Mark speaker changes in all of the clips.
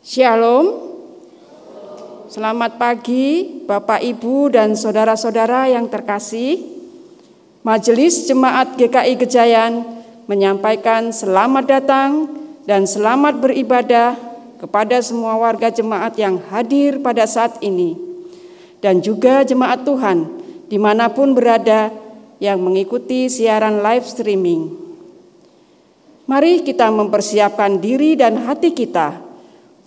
Speaker 1: Shalom. Selamat pagi Bapak Ibu dan saudara-saudara yang terkasih. Majelis Jemaat GKI Gejayan menyampaikan selamat datang dan selamat beribadah kepada semua warga jemaat yang hadir pada saat ini dan juga jemaat Tuhan di mana pun berada yang mengikuti siaran live streaming. Mari kita mempersiapkan diri dan hati kita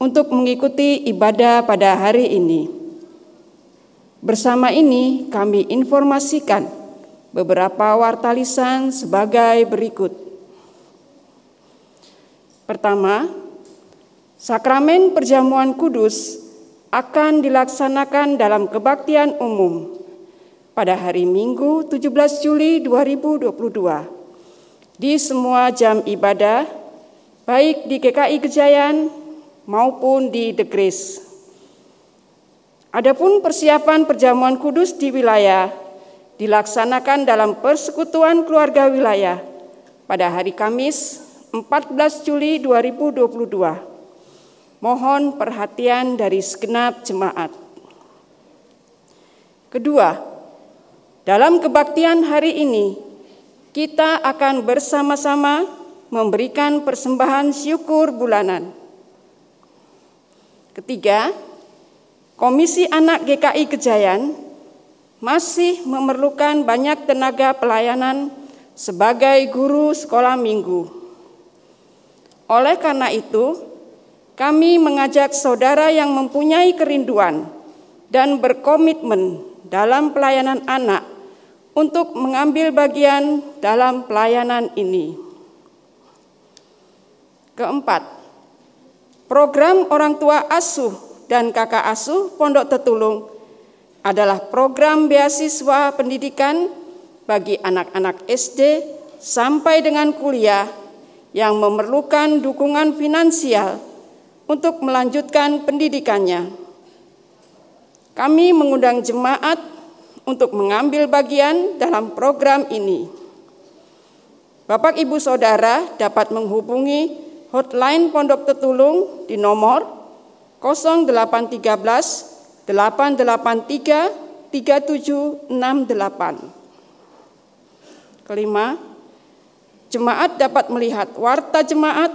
Speaker 1: untuk mengikuti ibadah pada hari ini. Bersama ini kami informasikan beberapa wartalisan sebagai berikut. Pertama, sakramen perjamuan kudus akan dilaksanakan dalam kebaktian umum pada hari Minggu 17 Juli 2022 di semua jam ibadah baik di GKI Gejayan maupun di The Grace. Adapun persiapan perjamuan kudus di wilayah dilaksanakan dalam persekutuan keluarga wilayah pada hari Kamis 14 Juli 2022. Mohon perhatian dari segenap jemaat. Kedua, dalam kebaktian hari ini kita akan bersama-sama memberikan persembahan syukur bulanan Ketiga, Komisi Anak GKI Kejayan masih memerlukan banyak tenaga pelayanan sebagai guru sekolah minggu. Oleh karena itu, kami mengajak saudara yang mempunyai kerinduan dan berkomitmen dalam pelayanan anak untuk mengambil bagian dalam pelayanan ini. Keempat, Program orang tua asuh dan kakak asuh Pondok Tetulung adalah program beasiswa pendidikan bagi anak-anak SD sampai dengan kuliah yang memerlukan dukungan finansial untuk melanjutkan pendidikannya. Kami mengundang jemaat untuk mengambil bagian dalam program ini. Bapak Ibu Saudara dapat menghubungi hotline Pondok Tetulung di nomor 0813 883 3768. Kelima, jemaat dapat melihat warta jemaat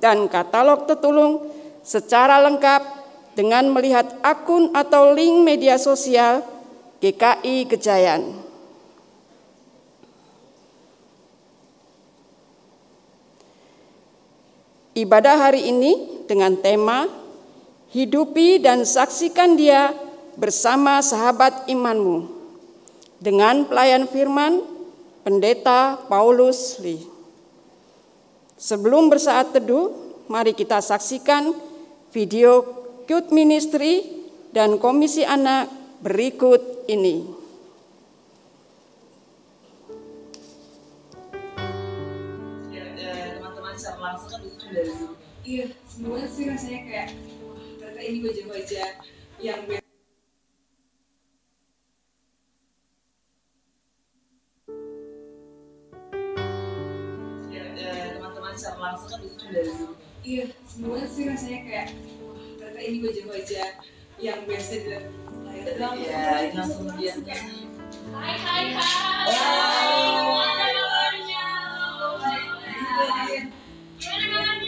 Speaker 1: dan katalog Tetulung secara lengkap dengan melihat akun atau link media sosial GKI Gejayan. Ibadah hari ini dengan tema Hidupi dan saksikan dia bersama sahabat imanmu dengan pelayan firman Pendeta Paulus Lee. Sebelum bersaat teduh, mari kita saksikan video Youth Ministry dan Komisi Anak berikut ini.
Speaker 2: Iya, semuanya sih rasanya kayak ternyata ini wajah-wajah yang biasa
Speaker 3: Ya, ya, teman-teman secara langsung kan itu dari dulu.
Speaker 2: Iya, semuanya sih rasanya kayak ternyata ini wajah-wajah yang biasa di layar
Speaker 3: Ya, ini langsung dia.
Speaker 4: Hai hai hai.
Speaker 3: Wow.
Speaker 4: Gimana kabarnya? Gimana kabarnya?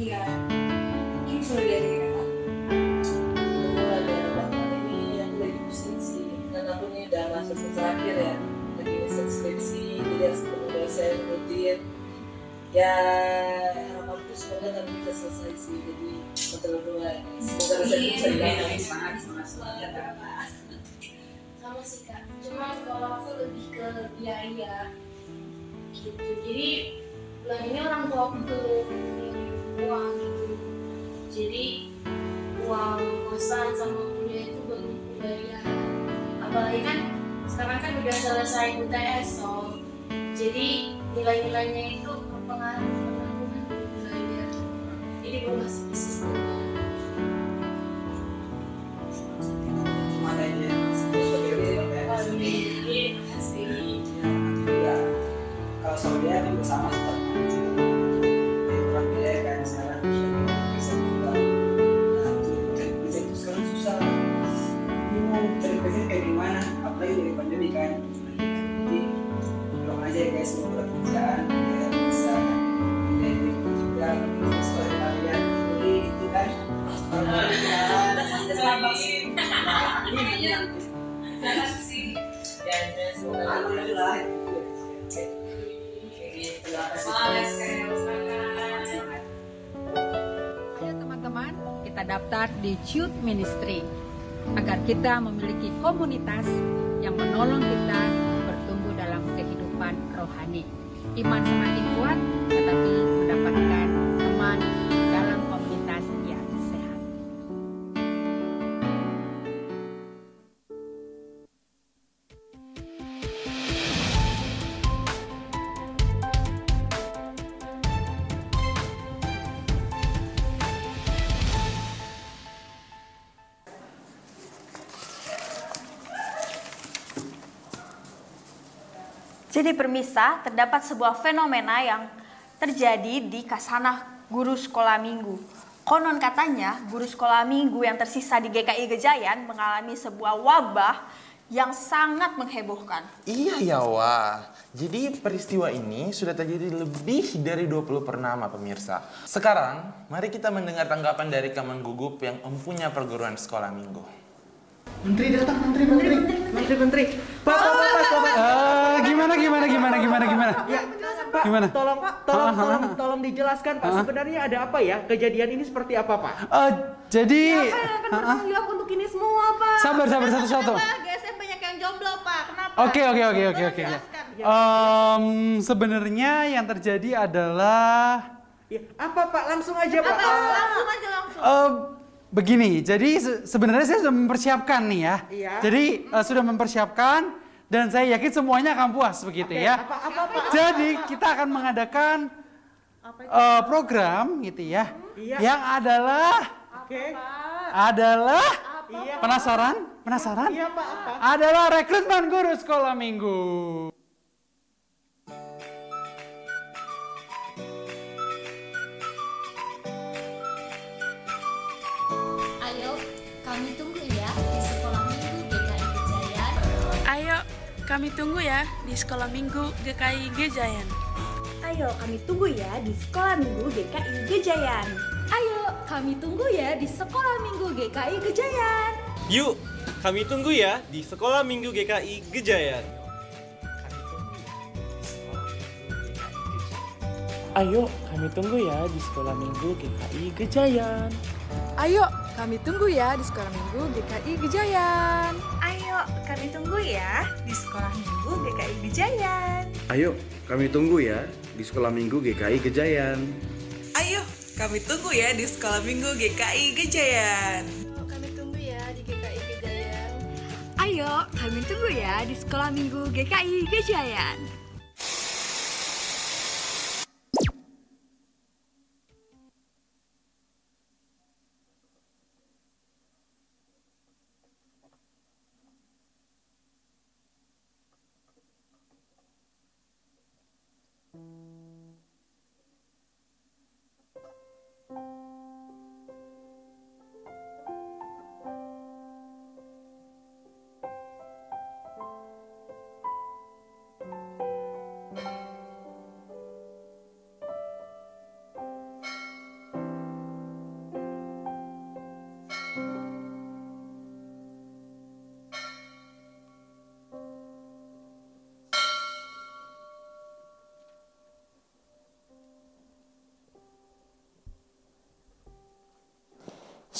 Speaker 5: mungkin mulai dari apa
Speaker 3: Mulai dari ini aku lagi pusing sih. Dan aku nih udah masuk semester akhir ya. Lagi riset skripsi, jadi harus ketemu dosen rutin. Ya harapanku semoga tapi bisa selesai sih. Jadi dua. Semoga bisa dilayani.
Speaker 5: semangat semangat semangat
Speaker 4: Sama sih kak. Cuma kalau aku lebih ke biaya gitu. Jadi bulan ini orang tua aku belum uang gitu jadi uang kosan sama kuliah itu belum bayar apalagi kan sekarang kan udah selesai UTS so jadi nilai-nilainya itu berpengaruh belum bayar jadi masuk ke sistem
Speaker 3: Mana ini? Seperti ini, Pak, ya.
Speaker 4: Terima kasih.
Speaker 3: Ya, kalau saudara kan bersama tolong aja ya guys, kalau ada kerjaan ya bisa dari juga mungkin sekolah kalian beli itu kan.
Speaker 2: Sih.
Speaker 3: Alhamdulillah. Terima kasih.
Speaker 6: Ayo teman-teman, kita daftar di Youth Ministry agar kita memiliki komunitas yang menolong kita bertumbuh dalam kehidupan rohani. Iman semakin kuat, tetapi
Speaker 7: Jadi permisa, terdapat sebuah fenomena yang terjadi di kasanah guru sekolah minggu. Konon katanya, guru sekolah minggu yang tersisa di GKI Gejayan mengalami sebuah wabah yang sangat menghebohkan.
Speaker 8: Iya ya wah. Jadi peristiwa ini sudah terjadi lebih dari 20 pernama pemirsa. Sekarang mari kita mendengar tanggapan dari Kaman Gugup yang mempunyai perguruan sekolah minggu.
Speaker 9: Menteri datang, menteri, menteri, menteri, menteri. Pak, pak, pak, pak, pak.
Speaker 10: Gimana gimana gimana gimana gimana?
Speaker 9: Ya, Pak,
Speaker 10: Gimana?
Speaker 9: tolong, tolong,
Speaker 10: ah,
Speaker 9: tolong,
Speaker 10: ah.
Speaker 9: tolong dijelaskan, Pak. Sebenarnya ada apa ya? Kejadian ini seperti apa, Pak?
Speaker 10: Eh, jadi
Speaker 7: Siapa yang akan bertanggung jawab untuk ini semua, Pak?
Speaker 10: Sabar, sabar, satu-satu.
Speaker 7: GSM banyak yang jomblo, Pak? Kenapa?
Speaker 10: Oke oke oke oke
Speaker 7: Tolong
Speaker 10: oke. Em, sebenarnya yang terjadi adalah
Speaker 9: Ya, apa, Pak? Langsung aja, Pak.
Speaker 7: Apa? Langsung aja langsung.
Speaker 10: Begini. Jadi se- sebenarnya saya sudah mempersiapkan nih ya.
Speaker 9: Iya.
Speaker 10: Jadi eh, sudah mempersiapkan dan saya yakin semuanya akan puas begitu
Speaker 9: Oke,
Speaker 10: ya.
Speaker 9: Apa, apa, Pak?
Speaker 10: Jadi kita akan mengadakan eh, program gitu ya,
Speaker 9: Iya.
Speaker 10: yang adalah
Speaker 9: Oke.
Speaker 10: adalah
Speaker 9: Iya.
Speaker 10: penasaran, penasaran?
Speaker 9: Iya, Pak. Apa?
Speaker 10: Adalah rekrutmen guru sekolah minggu.
Speaker 11: Kami tunggu ya di sekolah minggu GKI Gejayan.
Speaker 12: Ayo, kami tunggu ya di sekolah minggu GKI Gejayan.
Speaker 7: Ayo, kami tunggu ya di sekolah minggu GKI Gejayan.
Speaker 13: Yuk, kami tunggu ya di Sekolah Minggu GKI Gejayan.
Speaker 14: Ayo, kami tunggu ya di sekolah minggu GKI Gejayan.
Speaker 12: Ayo, kami tunggu ya di sekolah minggu GKI Gejayan.
Speaker 7: Ayo, kami tunggu ya di sekolah minggu GKI Gejayan.
Speaker 15: Ayo, kami tunggu ya di sekolah minggu GKI Gejayan.
Speaker 16: Ayo, kami tunggu ya di sekolah minggu GKI Gejayan.
Speaker 12: Kami tunggu ya di GKI Gejayan.
Speaker 11: Ayo, kami tunggu ya di sekolah minggu GKI Gejayan.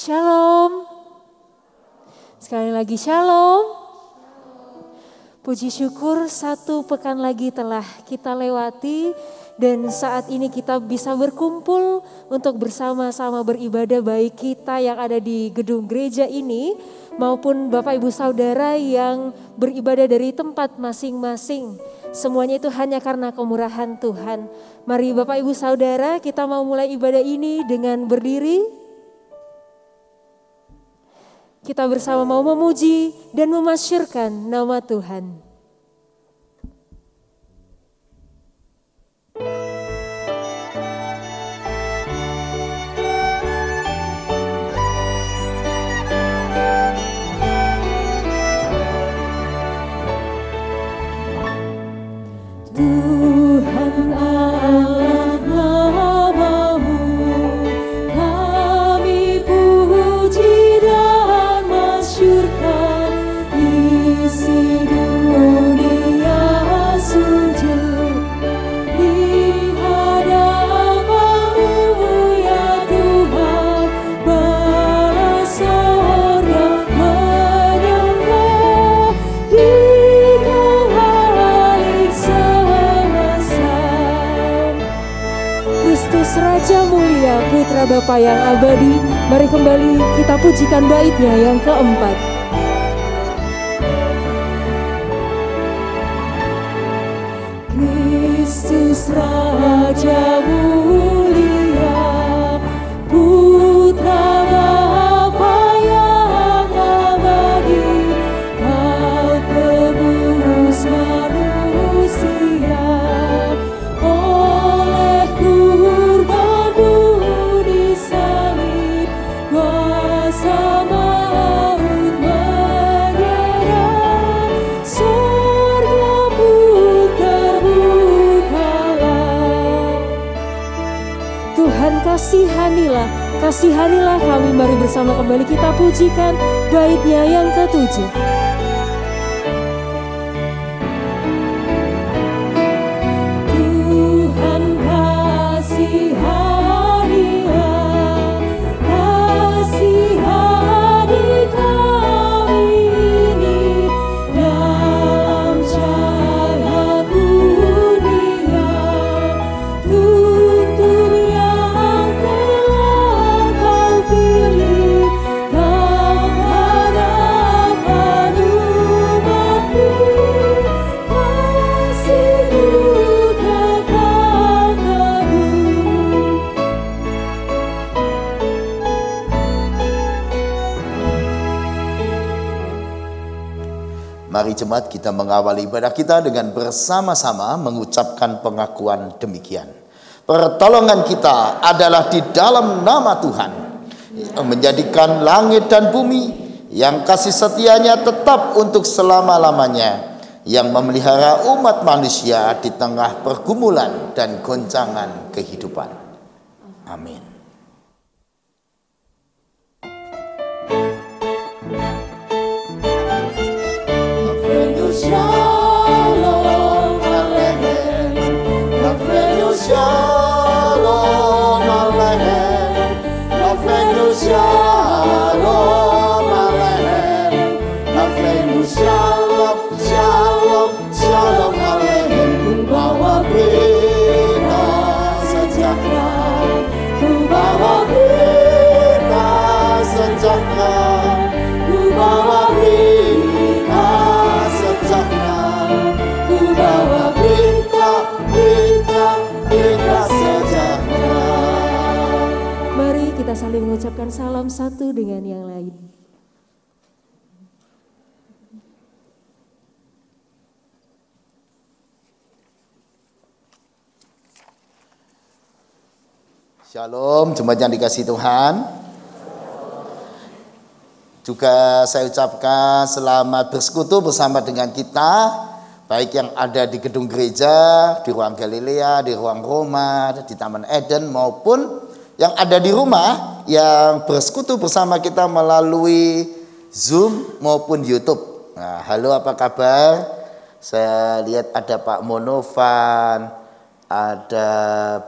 Speaker 17: Shalom. Sekali lagi shalom. Puji syukur satu pekan lagi telah kita lewati dan saat ini kita bisa berkumpul untuk bersama-sama beribadah baik kita yang ada di gedung gereja ini maupun Bapak Ibu Saudara yang beribadah dari tempat masing-masing. Semuanya itu hanya karena kemurahan Tuhan. Mari Bapak Ibu Saudara kita mau mulai ibadah ini dengan berdiri. Kita bersama mau memuji dan memasyurkan nama Tuhan. Bapa yang abadi Mari kembali kita pujikan baitnya yang keempat kasihanilah, kami mari bersama kembali kita pujikan baitnya yang ketujuh.
Speaker 18: Jemaat kita mengawali ibadah kita dengan bersama-sama mengucapkan pengakuan demikian. Pertolongan kita adalah di dalam nama Tuhan menjadikan langit dan bumi yang kasih setianya tetap untuk selama-lamanya yang memelihara umat manusia di tengah pergumulan dan goncangan kehidupan. Amin.
Speaker 17: Saling mengucapkan salam satu dengan yang lain.
Speaker 18: Shalom, jemaat yang dikasih Tuhan. Juga saya ucapkan selamat bersekutu bersama dengan kita, baik yang ada di gedung gereja, di ruang Galilea, di ruang Roma, di Taman Eden, maupun yang ada di rumah yang bersekutu bersama kita melalui Zoom maupun YouTube. Nah, halo apa kabar? Saya lihat ada Pak Monovan, ada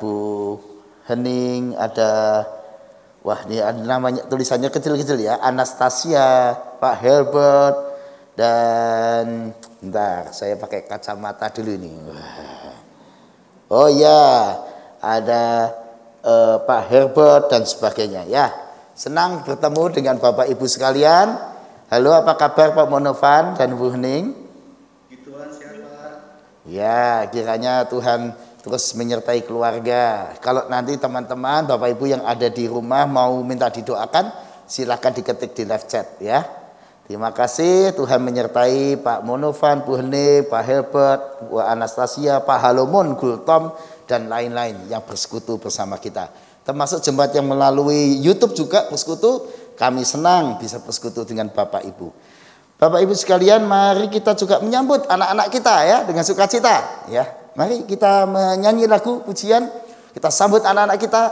Speaker 18: Bu Hening, ada wah ini ada namanya tulisannya kecil-kecil ya, Anastasia, Pak Herbert, Dan bentar, saya pakai kacamata dulu ini. Oh ya, ada eh, Pak Herbert dan sebagainya ya. Senang bertemu dengan Bapak Ibu sekalian. Halo, apa kabar Pak Monovan dan Bu Hening? Ya, kiranya Tuhan terus menyertai keluarga. Kalau nanti teman-teman, Bapak Ibu yang ada di rumah mau minta didoakan, silakan diketik di live chat ya. Terima kasih Tuhan menyertai Pak Monovan, Bu Hene, Pak Herbert, Bu Anastasia, Pak Halomon, Gultom, dan lain-lain yang bersekutu bersama kita. Termasuk jemaat yang melalui YouTube juga bersekutu, kami senang bisa bersekutu dengan Bapak Ibu. Bapak Ibu sekalian, mari kita juga menyambut anak-anak kita ya dengan sukacita ya. Mari kita menyanyi lagu pujian, kita sambut anak-anak kita.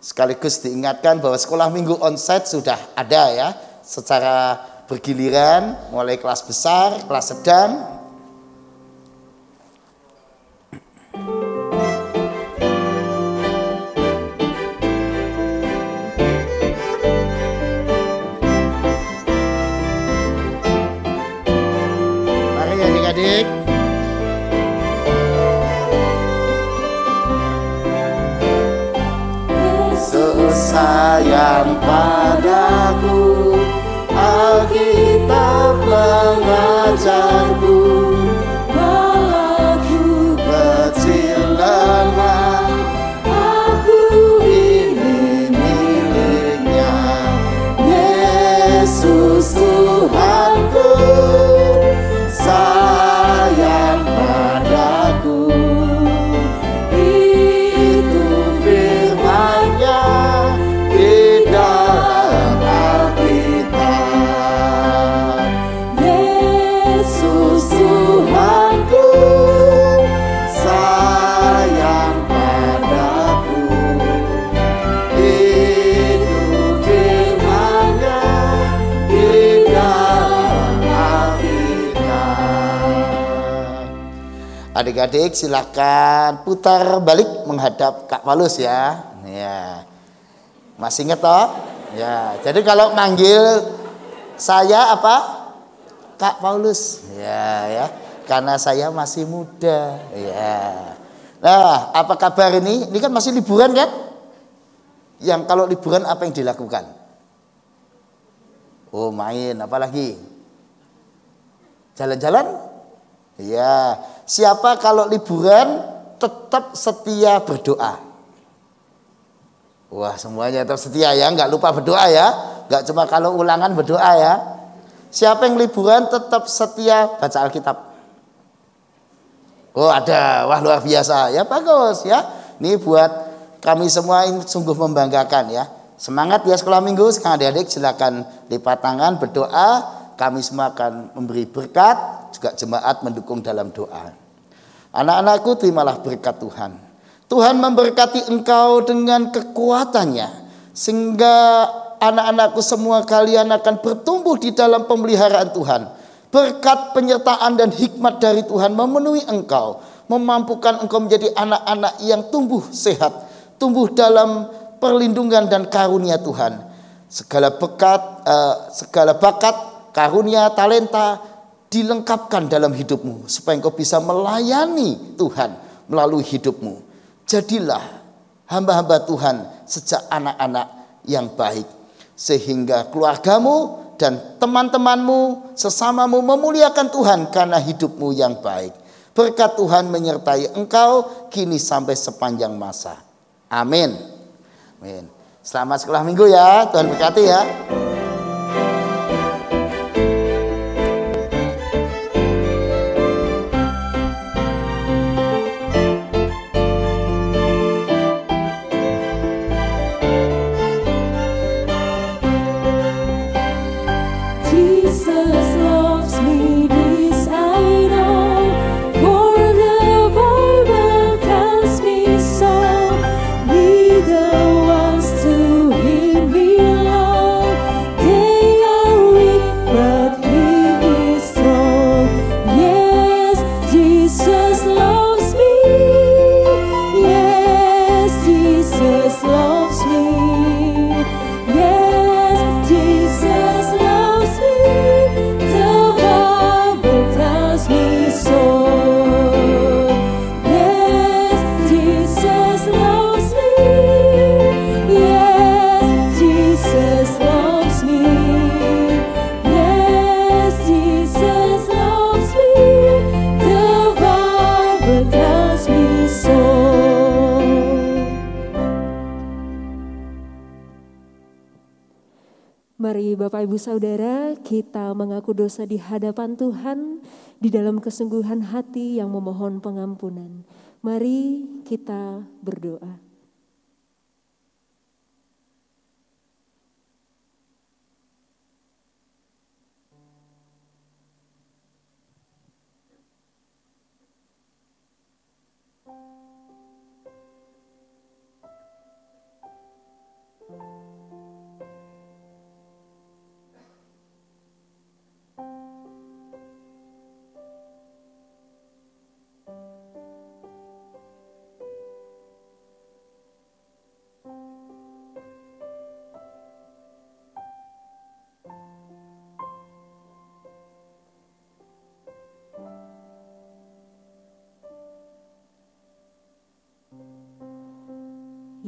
Speaker 18: Sekaligus diingatkan bahwa sekolah minggu onsite sudah ada ya, secara bergiliran mulai kelas besar, kelas sedang, sayang padaku Adik-adik silakan putar balik menghadap Kak Paulus ya. Ya. Masih inget toh? Ya. Jadi kalau manggil saya apa? Kak Paulus. Ya, ya. Karena saya masih muda. Ya. Nah, apa kabar ini? Ini kan masih liburan kan? Yang kalau liburan apa yang dilakukan? Oh, main, apalagi? Jalan-jalan? Ya, siapa kalau liburan tetap setia berdoa? Wah, semuanya tetap setia ya, nggak lupa berdoa ya. Nggak cuma kalau ulangan berdoa ya. Siapa yang liburan tetap setia baca Alkitab? Oh, ada. Wah, luar biasa. Ya, bagus ya. Ini buat kami semua ini sungguh membanggakan ya. Semangat ya sekolah minggu. Sekarang adik-adik silakan lipat tangan berdoa. Kami semua akan memberi berkat, juga jemaat mendukung dalam doa. Anak-anakku terimalah berkat Tuhan. Tuhan memberkati engkau dengan kekuatannya. Sehingga anak-anakku semua kalian akan bertumbuh di dalam pemeliharaan Tuhan. Berkat penyertaan dan hikmat dari Tuhan memenuhi engkau. Memampukan engkau menjadi anak-anak yang tumbuh sehat. Tumbuh dalam perlindungan dan karunia Tuhan. Segala bekat, eh, segala bakat, karunia, talenta dilengkapkan dalam hidupmu supaya engkau bisa melayani Tuhan melalui hidupmu. Jadilah hamba-hamba Tuhan sejak anak-anak yang baik sehingga keluargamu dan teman-temanmu sesamamu memuliakan Tuhan karena hidupmu yang baik. Berkat Tuhan menyertai engkau kini sampai sepanjang masa. Amin. Amin. Selamat sekolah minggu ya. Tuhan berkati ya.
Speaker 17: Bapak Ibu Saudara kita mengaku dosa di hadapan Tuhan di dalam kesungguhan hati yang memohon pengampunan. Mari kita berdoa.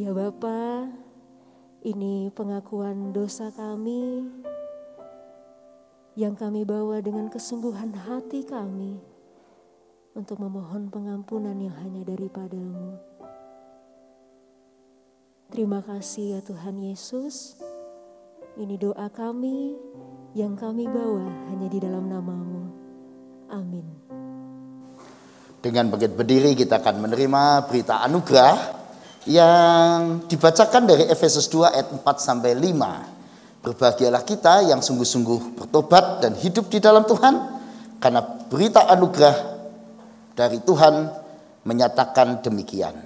Speaker 17: Ya Bapa, ini pengakuan dosa kami yang kami bawa dengan kesungguhan hati kami untuk memohon pengampunan yang hanya daripadamu. Terima kasih ya Tuhan Yesus. Ini doa kami yang kami bawa hanya di dalam namamu. Amin.
Speaker 18: Dengan bangkit berdiri kita akan menerima berita anugerah yang dibacakan dari Efesus 2 ayat 4 sampai 5. Berbahagialah kita yang sungguh-sungguh bertobat dan hidup di dalam Tuhan karena berita anugerah dari Tuhan menyatakan demikian.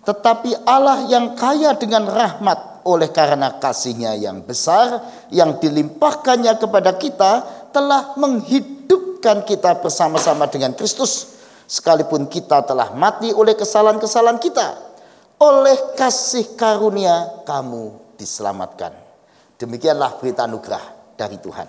Speaker 18: Tetapi Allah yang kaya dengan rahmat oleh karena kasihnya yang besar yang dilimpahkannya kepada kita telah menghidupkan kita bersama-sama dengan Kristus sekalipun kita telah mati oleh kesalahan-kesalahan kita oleh kasih karunia kamu diselamatkan. Demikianlah berita anugerah dari Tuhan.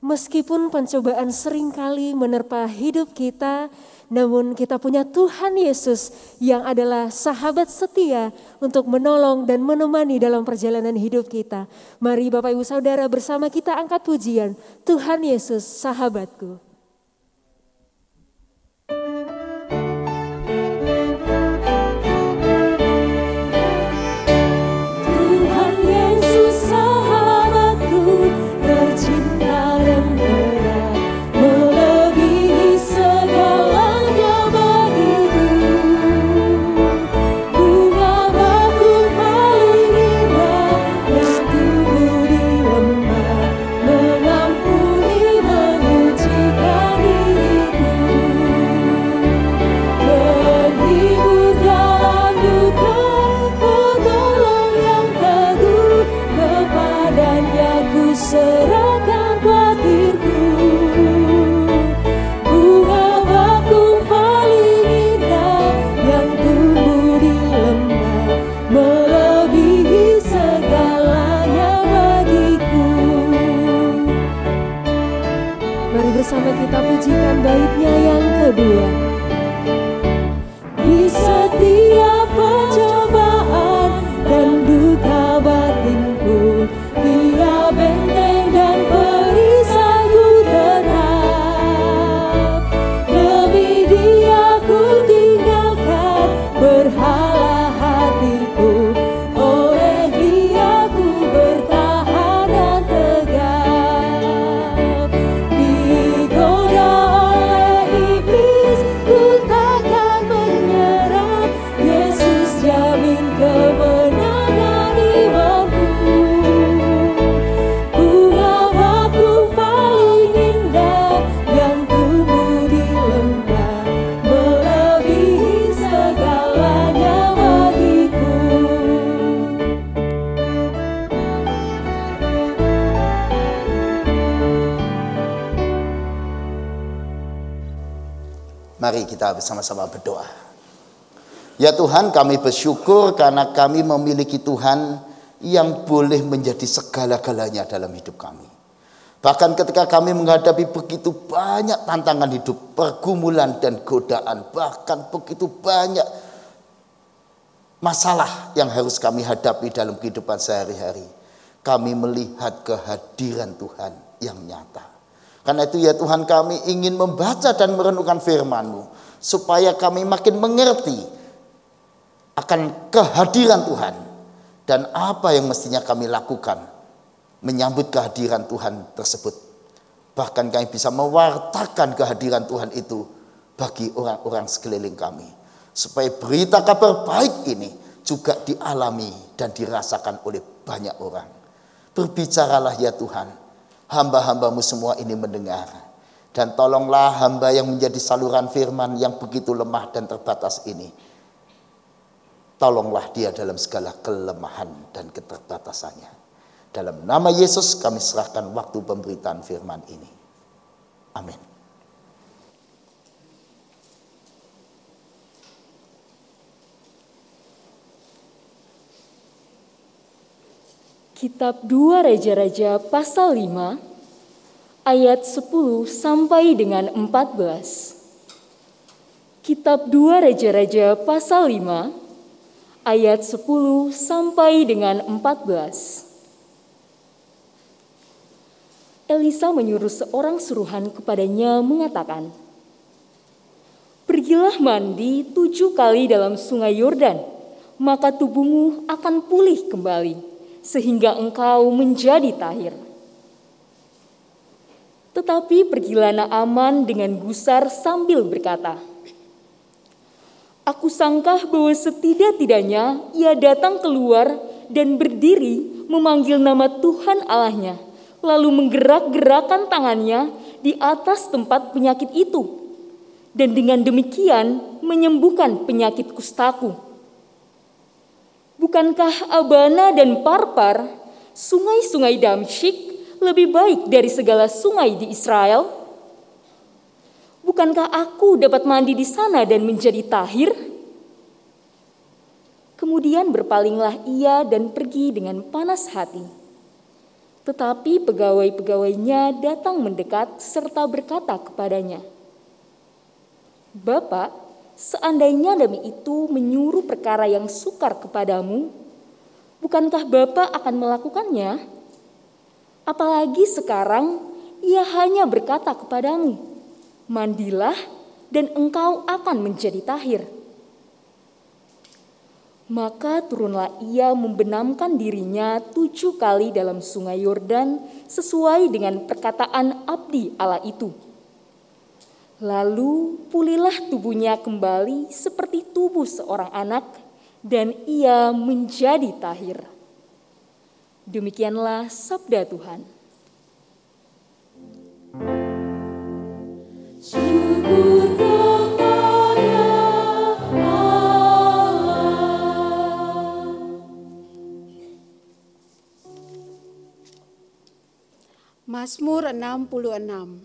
Speaker 17: Meskipun pencobaan sering kali menerpa hidup kita, namun kita punya Tuhan Yesus yang adalah sahabat setia untuk menolong dan menemani dalam perjalanan hidup kita. Mari Bapak Ibu Saudara bersama kita angkat pujian. Tuhan Yesus sahabatku. Kita
Speaker 18: bersama-sama berdoa. Ya Tuhan, kami bersyukur karena kami memiliki Tuhan yang boleh menjadi segala-galanya dalam hidup kami. Bahkan ketika kami menghadapi begitu banyak tantangan hidup, pergumulan dan godaan, bahkan begitu banyak masalah yang harus kami hadapi dalam kehidupan sehari-hari. Kami melihat kehadiran Tuhan yang nyata. Karena itu ya Tuhan kami ingin membaca dan merenungkan firman-Mu. Supaya kami makin mengerti akan kehadiran Tuhan. Dan apa yang mestinya kami lakukan menyambut kehadiran Tuhan tersebut. Bahkan kami bisa mewartakan kehadiran Tuhan itu bagi orang-orang sekeliling kami. Supaya berita kabar baik ini juga dialami dan dirasakan oleh banyak orang. Berbicaralah ya Tuhan, hamba-hambamu semua ini mendengar. Dan tolonglah hamba yang menjadi saluran firman yang begitu lemah dan terbatas ini. Tolonglah dia dalam segala kelemahan dan keterbatasannya. Dalam nama Yesus kami serahkan waktu pemberitaan firman ini. Amin.
Speaker 19: Kitab 2 Raja-Raja pasal 5 ayat 10 sampai dengan 14. Kitab 2 Raja-Raja pasal 5 ayat 10 sampai dengan 14. Elisa menyuruh seorang suruhan kepadanya mengatakan, Pergilah mandi tujuh kali dalam sungai Yordan, maka tubuhmu akan pulih kembali, sehingga engkau menjadi tahir. Tetapi pergilah Naaman dengan gusar sambil berkata, Aku sangka bahwa setidak-tidaknya ia datang keluar dan berdiri memanggil nama Tuhan Allahnya, lalu menggerak-gerakkan tangannya di atas tempat penyakit itu, dan dengan demikian menyembuhkan penyakit kustaku. Bukankah Abana dan Parpar, sungai-sungai Damsyik, lebih baik dari segala sungai di Israel? Bukankah aku dapat mandi di sana dan menjadi tahir? Kemudian berpalinglah ia dan pergi dengan panas hati. Tetapi pegawai-pegawainya datang mendekat serta berkata kepadanya, Bapak, seandainya demi itu menyuruh perkara yang sukar kepadamu, bukankah Bapak akan melakukannya? Apalagi sekarang ia hanya berkata kepadamu, mandilah dan engkau akan menjadi tahir. Maka turunlah ia membenamkan dirinya tujuh kali dalam sungai Yordan sesuai dengan perkataan abdi Allah itu. Lalu pulihlah tubuhnya kembali seperti tubuh seorang anak dan ia menjadi tahir. Demikianlah sabda Tuhan.
Speaker 1: Mazmur 66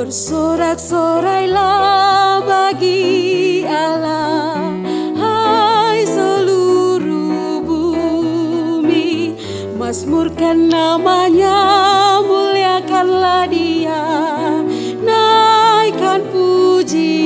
Speaker 17: Bersorak-sorailah bagi Allah Hai seluruh bumi. Mazmurkan namanya Muliakanlah dia. Naikkan pujian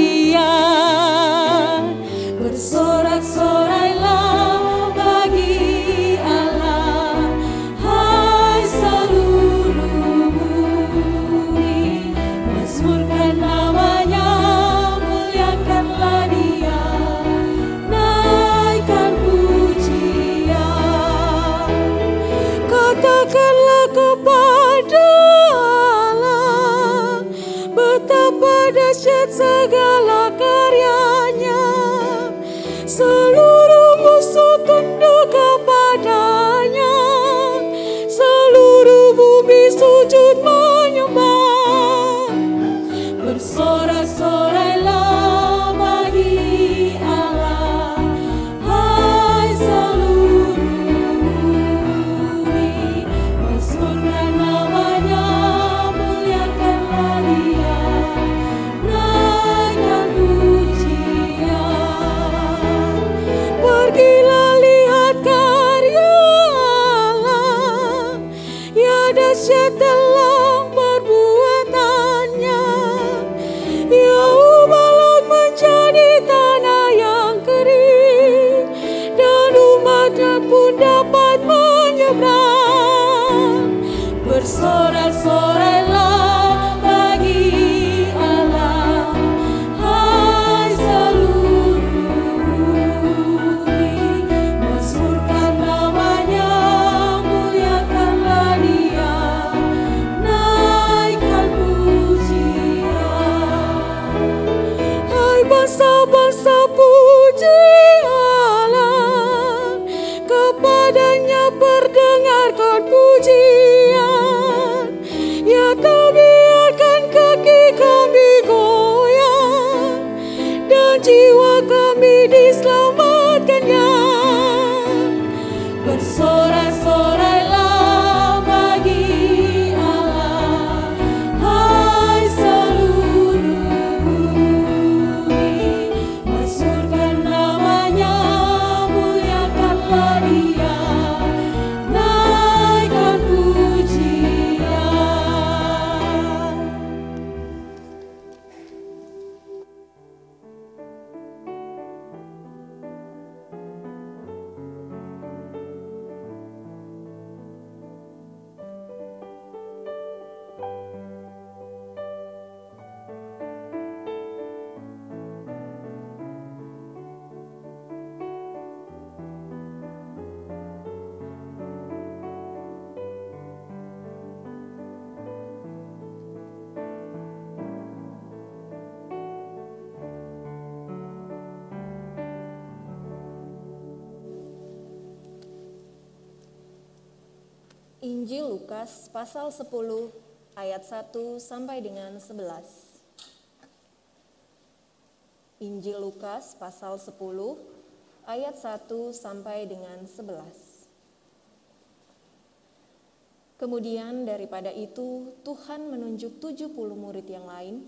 Speaker 20: Injil Lukas pasal 10 ayat 1 sampai dengan 11. Injil Lukas pasal 10 ayat 1 sampai dengan 11. Kemudian daripada itu Tuhan menunjuk 70 murid yang lain,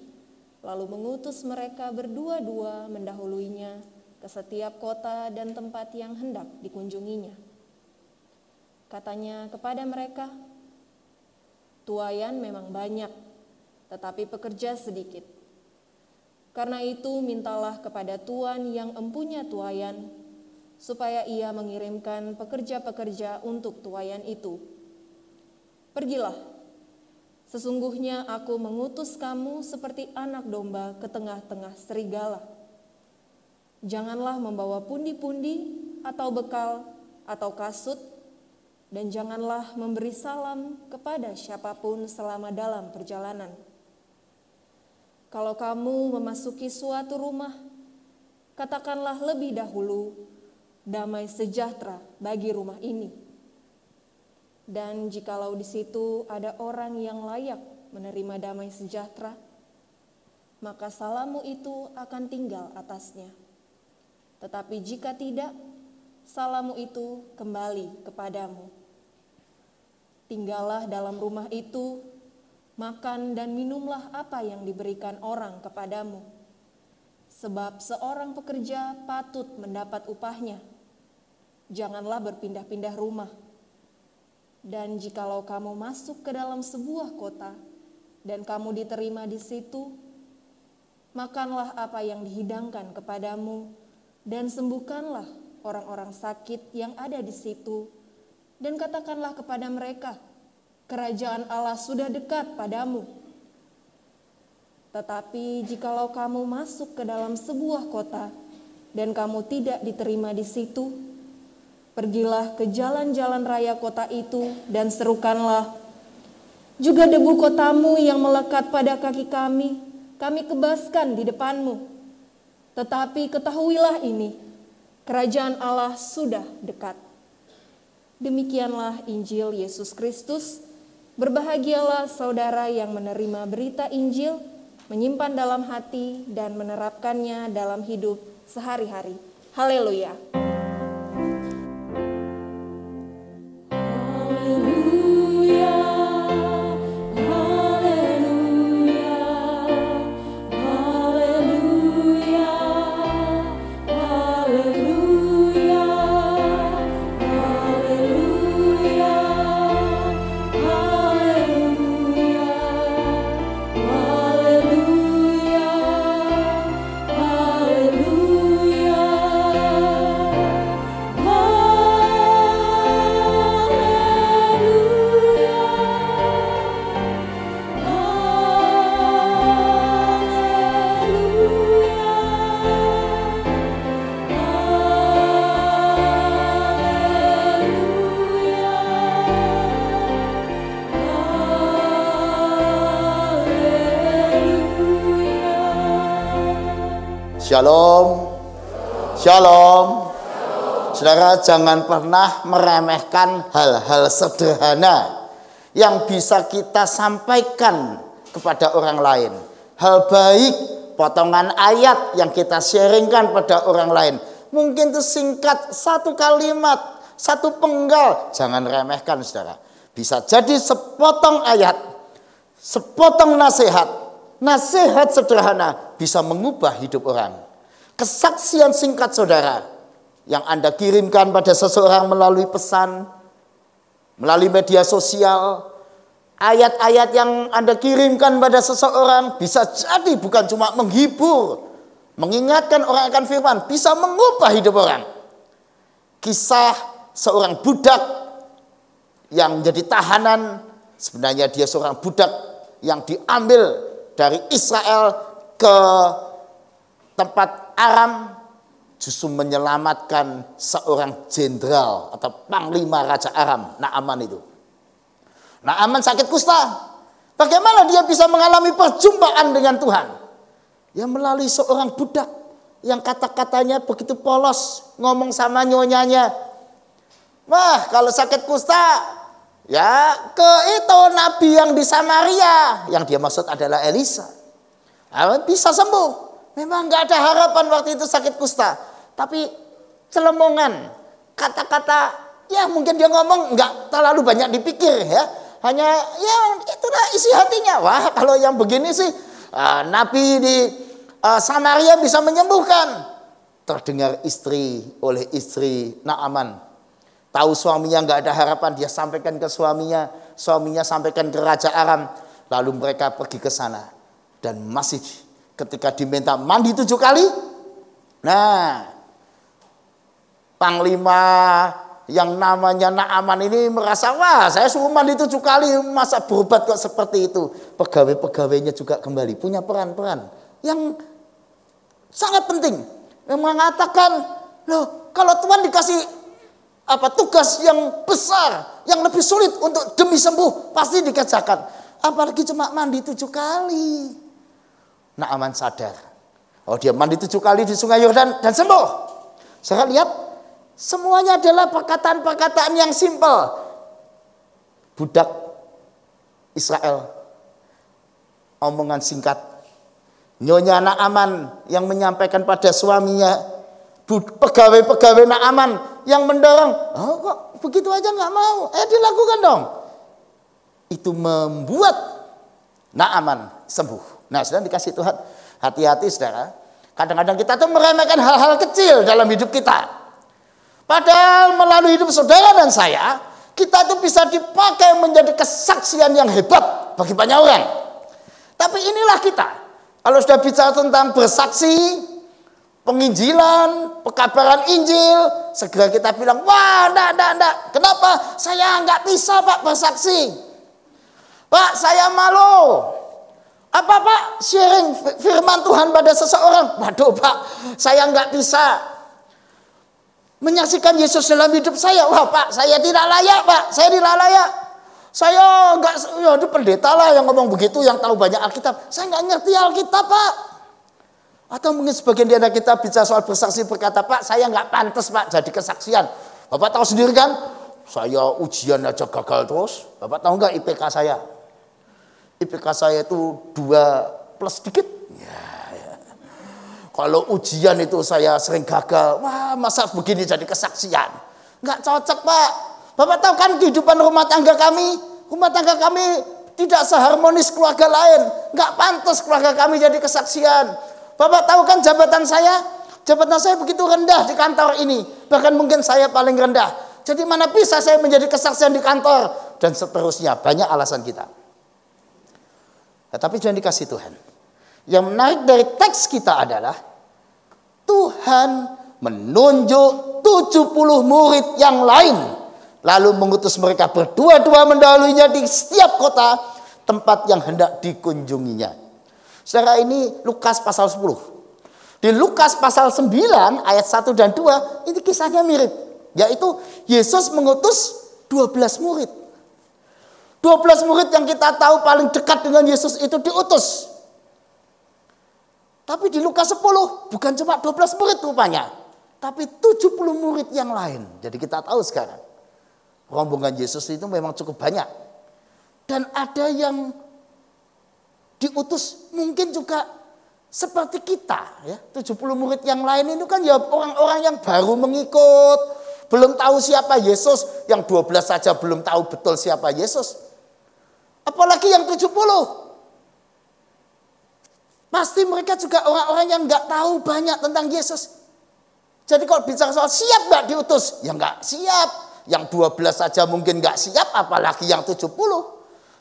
Speaker 20: lalu mengutus mereka berdua-dua mendahuluinya ke setiap kota dan tempat yang hendak dikunjunginya. Katanya kepada mereka, "Tuayan memang banyak, tetapi pekerja sedikit. Karena itu, mintalah kepada Tuhan yang empunya tuayan, supaya ia mengirimkan pekerja-pekerja untuk tuayan itu. Pergilah, sesungguhnya aku mengutus kamu seperti anak domba ke tengah-tengah serigala. Janganlah membawa pundi-pundi atau bekal atau kasut, dan janganlah memberi salam kepada siapa pun selama dalam perjalanan. Kalau kamu memasuki suatu rumah, katakanlah lebih dahulu, damai sejahtera bagi rumah ini. Dan jikalau di situ ada orang yang layak menerima damai sejahtera, maka salammu itu akan tinggal atasnya. Tetapi jika tidak, salammu itu kembali kepadamu. Tinggallah dalam rumah itu, makan dan minumlah apa yang diberikan orang kepadamu. Sebab seorang pekerja patut mendapat upahnya. Janganlah berpindah-pindah rumah. Dan jikalau kamu masuk ke dalam sebuah kota dan kamu diterima di situ, makanlah apa yang dihidangkan kepadamu dan sembuhkanlah orang-orang sakit yang ada di situ dan katakanlah kepada mereka, kerajaan Allah sudah dekat padamu. Tetapi jikalau kamu masuk ke dalam sebuah kota dan kamu tidak diterima di situ, pergilah ke jalan-jalan raya kota itu dan serukanlah, juga debu kotamu yang melekat pada kaki kami, kami kebaskan di depanmu. Tetapi ketahuilah ini, kerajaan Allah sudah dekat. Demikianlah Injil Yesus Kristus. Berbahagialah saudara yang menerima berita Injil, menyimpan dalam hati, dan menerapkannya dalam hidup sehari-hari. Haleluya!
Speaker 18: Saudara jangan pernah meremehkan hal-hal sederhana yang bisa kita sampaikan kepada orang lain. Hal baik, potongan ayat yang kita sharingkan pada orang lain. Mungkin itu singkat satu kalimat, satu penggal. Jangan remehkan saudara. Bisa jadi sepotong ayat, sepotong nasihat, nasihat sederhana bisa mengubah hidup orang. Kesaksian singkat saudara yang Anda kirimkan pada seseorang melalui pesan, melalui media sosial, ayat-ayat yang Anda kirimkan pada seseorang bisa jadi bukan cuma menghibur, mengingatkan orang akan firman, bisa mengubah hidup orang. Kisah seorang budak yang jadi tahanan, sebenarnya dia seorang budak yang diambil dari Israel ke tempat Aram justru menyelamatkan seorang jenderal atau panglima Raja Aram, Naaman itu. Naaman sakit kusta. Bagaimana dia bisa mengalami perjumpaan dengan Tuhan? Ya melalui seorang budak yang kata-katanya begitu polos, ngomong sama nyonyanya. Wah, kalau sakit kusta, ya ke itu nabi yang di Samaria, yang dia maksud adalah Elisa. Ah, Bisa sembuh. Memang nggak ada harapan waktu itu sakit kusta. Tapi celemongan, kata-kata, ya mungkin dia ngomong nggak terlalu banyak dipikir ya. Hanya ya itulah isi hatinya. Wah kalau yang begini sih ah, Nabi di ah, Samaria bisa menyembuhkan. Terdengar istri oleh istri Naaman. Tahu suaminya nggak ada harapan, dia sampaikan ke suaminya. Suaminya sampaikan ke Raja Aram. Lalu mereka pergi ke sana. Dan masih ketika diminta mandi tujuh kali. Nah, panglima yang namanya Naaman ini merasa wah saya suruh mandi tujuh kali masa berobat kok seperti itu? Pegawai-pegawainya juga kembali punya peran-peran yang sangat penting. Yang mengatakan loh kalau Tuhan dikasih apa tugas yang besar yang lebih sulit untuk demi sembuh pasti dikerjakan. Apalagi cuma mandi tujuh kali Naaman sadar oh dia mandi tujuh kali di sungai Yordan dan sembuh saya lihat Semuanya adalah perkataan-perkataan yang simpel. Budak Israel. Omongan singkat. Nyonya Naaman yang menyampaikan pada suaminya. Pegawai-pegawai Naaman yang mendorong. Oh kok begitu aja nggak mau. Eh dilakukan dong. Itu membuat Naaman sembuh. Nah sudah dikasih Tuhan. Hati-hati saudara. Kadang-kadang kita tuh meremehkan hal-hal kecil dalam hidup kita. Padahal melalui hidup saudara dan saya, kita itu bisa dipakai menjadi kesaksian yang hebat bagi banyak orang. Tapi inilah kita. Kalau sudah bicara tentang bersaksi, penginjilan, pekabaran Injil, segera kita bilang, wah, enggak, enggak, enggak. Kenapa? Saya enggak bisa Pak bersaksi. Pak, saya malu. Apa Pak? Sharing firman Tuhan pada seseorang. Waduh Pak, saya enggak bisa menyaksikan Yesus dalam hidup saya. Wah Pak, saya tidak layak Pak, saya tidak layak. Saya enggak, ya itu pendeta lah yang ngomong begitu, yang tahu banyak Alkitab. Saya enggak ngerti Alkitab Pak. Atau mungkin sebagian di anak kita bicara soal bersaksi berkata, Pak saya enggak pantas Pak jadi kesaksian. Bapak tahu sendiri kan, saya ujian aja gagal terus. Bapak tahu enggak IPK saya? IPK saya itu dua plus sedikit. Kalau ujian itu saya sering gagal. Wah masa begini jadi kesaksian. Nggak cocok pak. Bapak tahu kan kehidupan rumah tangga kami. Rumah tangga kami tidak seharmonis keluarga lain. Nggak pantas keluarga kami jadi kesaksian. Bapak tahu kan jabatan saya? Jabatan saya begitu rendah di kantor ini. Bahkan mungkin saya paling rendah. Jadi mana bisa saya menjadi kesaksian di kantor. Dan seterusnya. Banyak alasan kita. Nah, tapi jangan dikasih Tuhan. Yang menarik dari teks kita adalah Tuhan menunjuk 70 murid yang lain. Lalu mengutus mereka berdua-dua mendahulunya di setiap kota tempat yang hendak dikunjunginya. Secara ini Lukas pasal 10. Di Lukas pasal 9 ayat 1 dan 2 ini kisahnya mirip. Yaitu Yesus mengutus 12 murid. 12 murid yang kita tahu paling dekat dengan Yesus itu diutus. Tapi di Lukas 10 bukan cuma 12 murid rupanya. Tapi 70 murid yang lain. Jadi kita tahu sekarang. Rombongan Yesus itu memang cukup banyak. Dan ada yang diutus mungkin juga seperti kita. ya 70 murid yang lain itu kan ya orang-orang yang baru mengikut. belum tahu siapa Yesus, yang 12 saja belum tahu betul siapa Yesus. Apalagi yang 70. Pasti mereka juga orang-orang yang nggak tahu banyak tentang Yesus. Jadi kalau bicara soal siap nggak diutus, ya nggak siap. Yang 12 saja mungkin nggak siap, apalagi yang 70.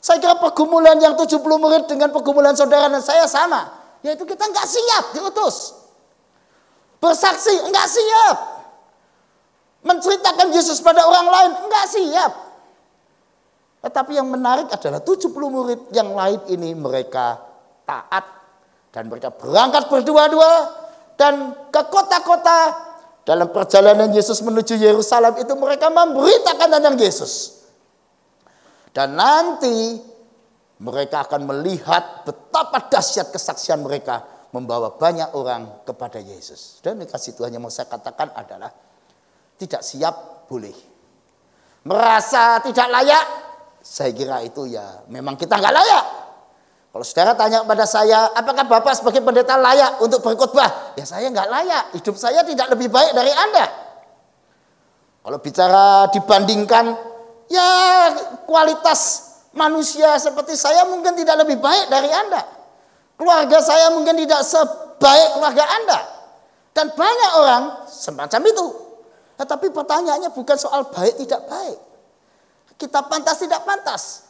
Speaker 18: Saya kira pergumulan yang 70 murid dengan pergumulan saudara dan saya sama. Yaitu kita nggak siap diutus. Bersaksi nggak siap. Menceritakan Yesus pada orang lain nggak siap. Tetapi yang menarik adalah 70 murid yang lain ini mereka taat dan mereka berangkat berdua-dua dan ke kota-kota dalam perjalanan Yesus menuju Yerusalem itu mereka memberitakan tentang Yesus. Dan nanti mereka akan melihat betapa dahsyat kesaksian mereka membawa banyak orang kepada Yesus. Dan kasih Tuhan yang mau saya katakan adalah tidak siap boleh. Merasa tidak layak, saya kira itu ya memang kita nggak layak. Kalau saudara tanya kepada saya, apakah Bapak sebagai pendeta layak untuk berkhotbah? Ya saya nggak layak, hidup saya tidak lebih baik dari Anda. Kalau bicara dibandingkan, ya kualitas manusia seperti saya mungkin tidak lebih baik dari Anda. Keluarga saya mungkin tidak sebaik keluarga Anda. Dan banyak orang semacam itu. Tetapi pertanyaannya bukan soal baik tidak baik. Kita pantas tidak pantas.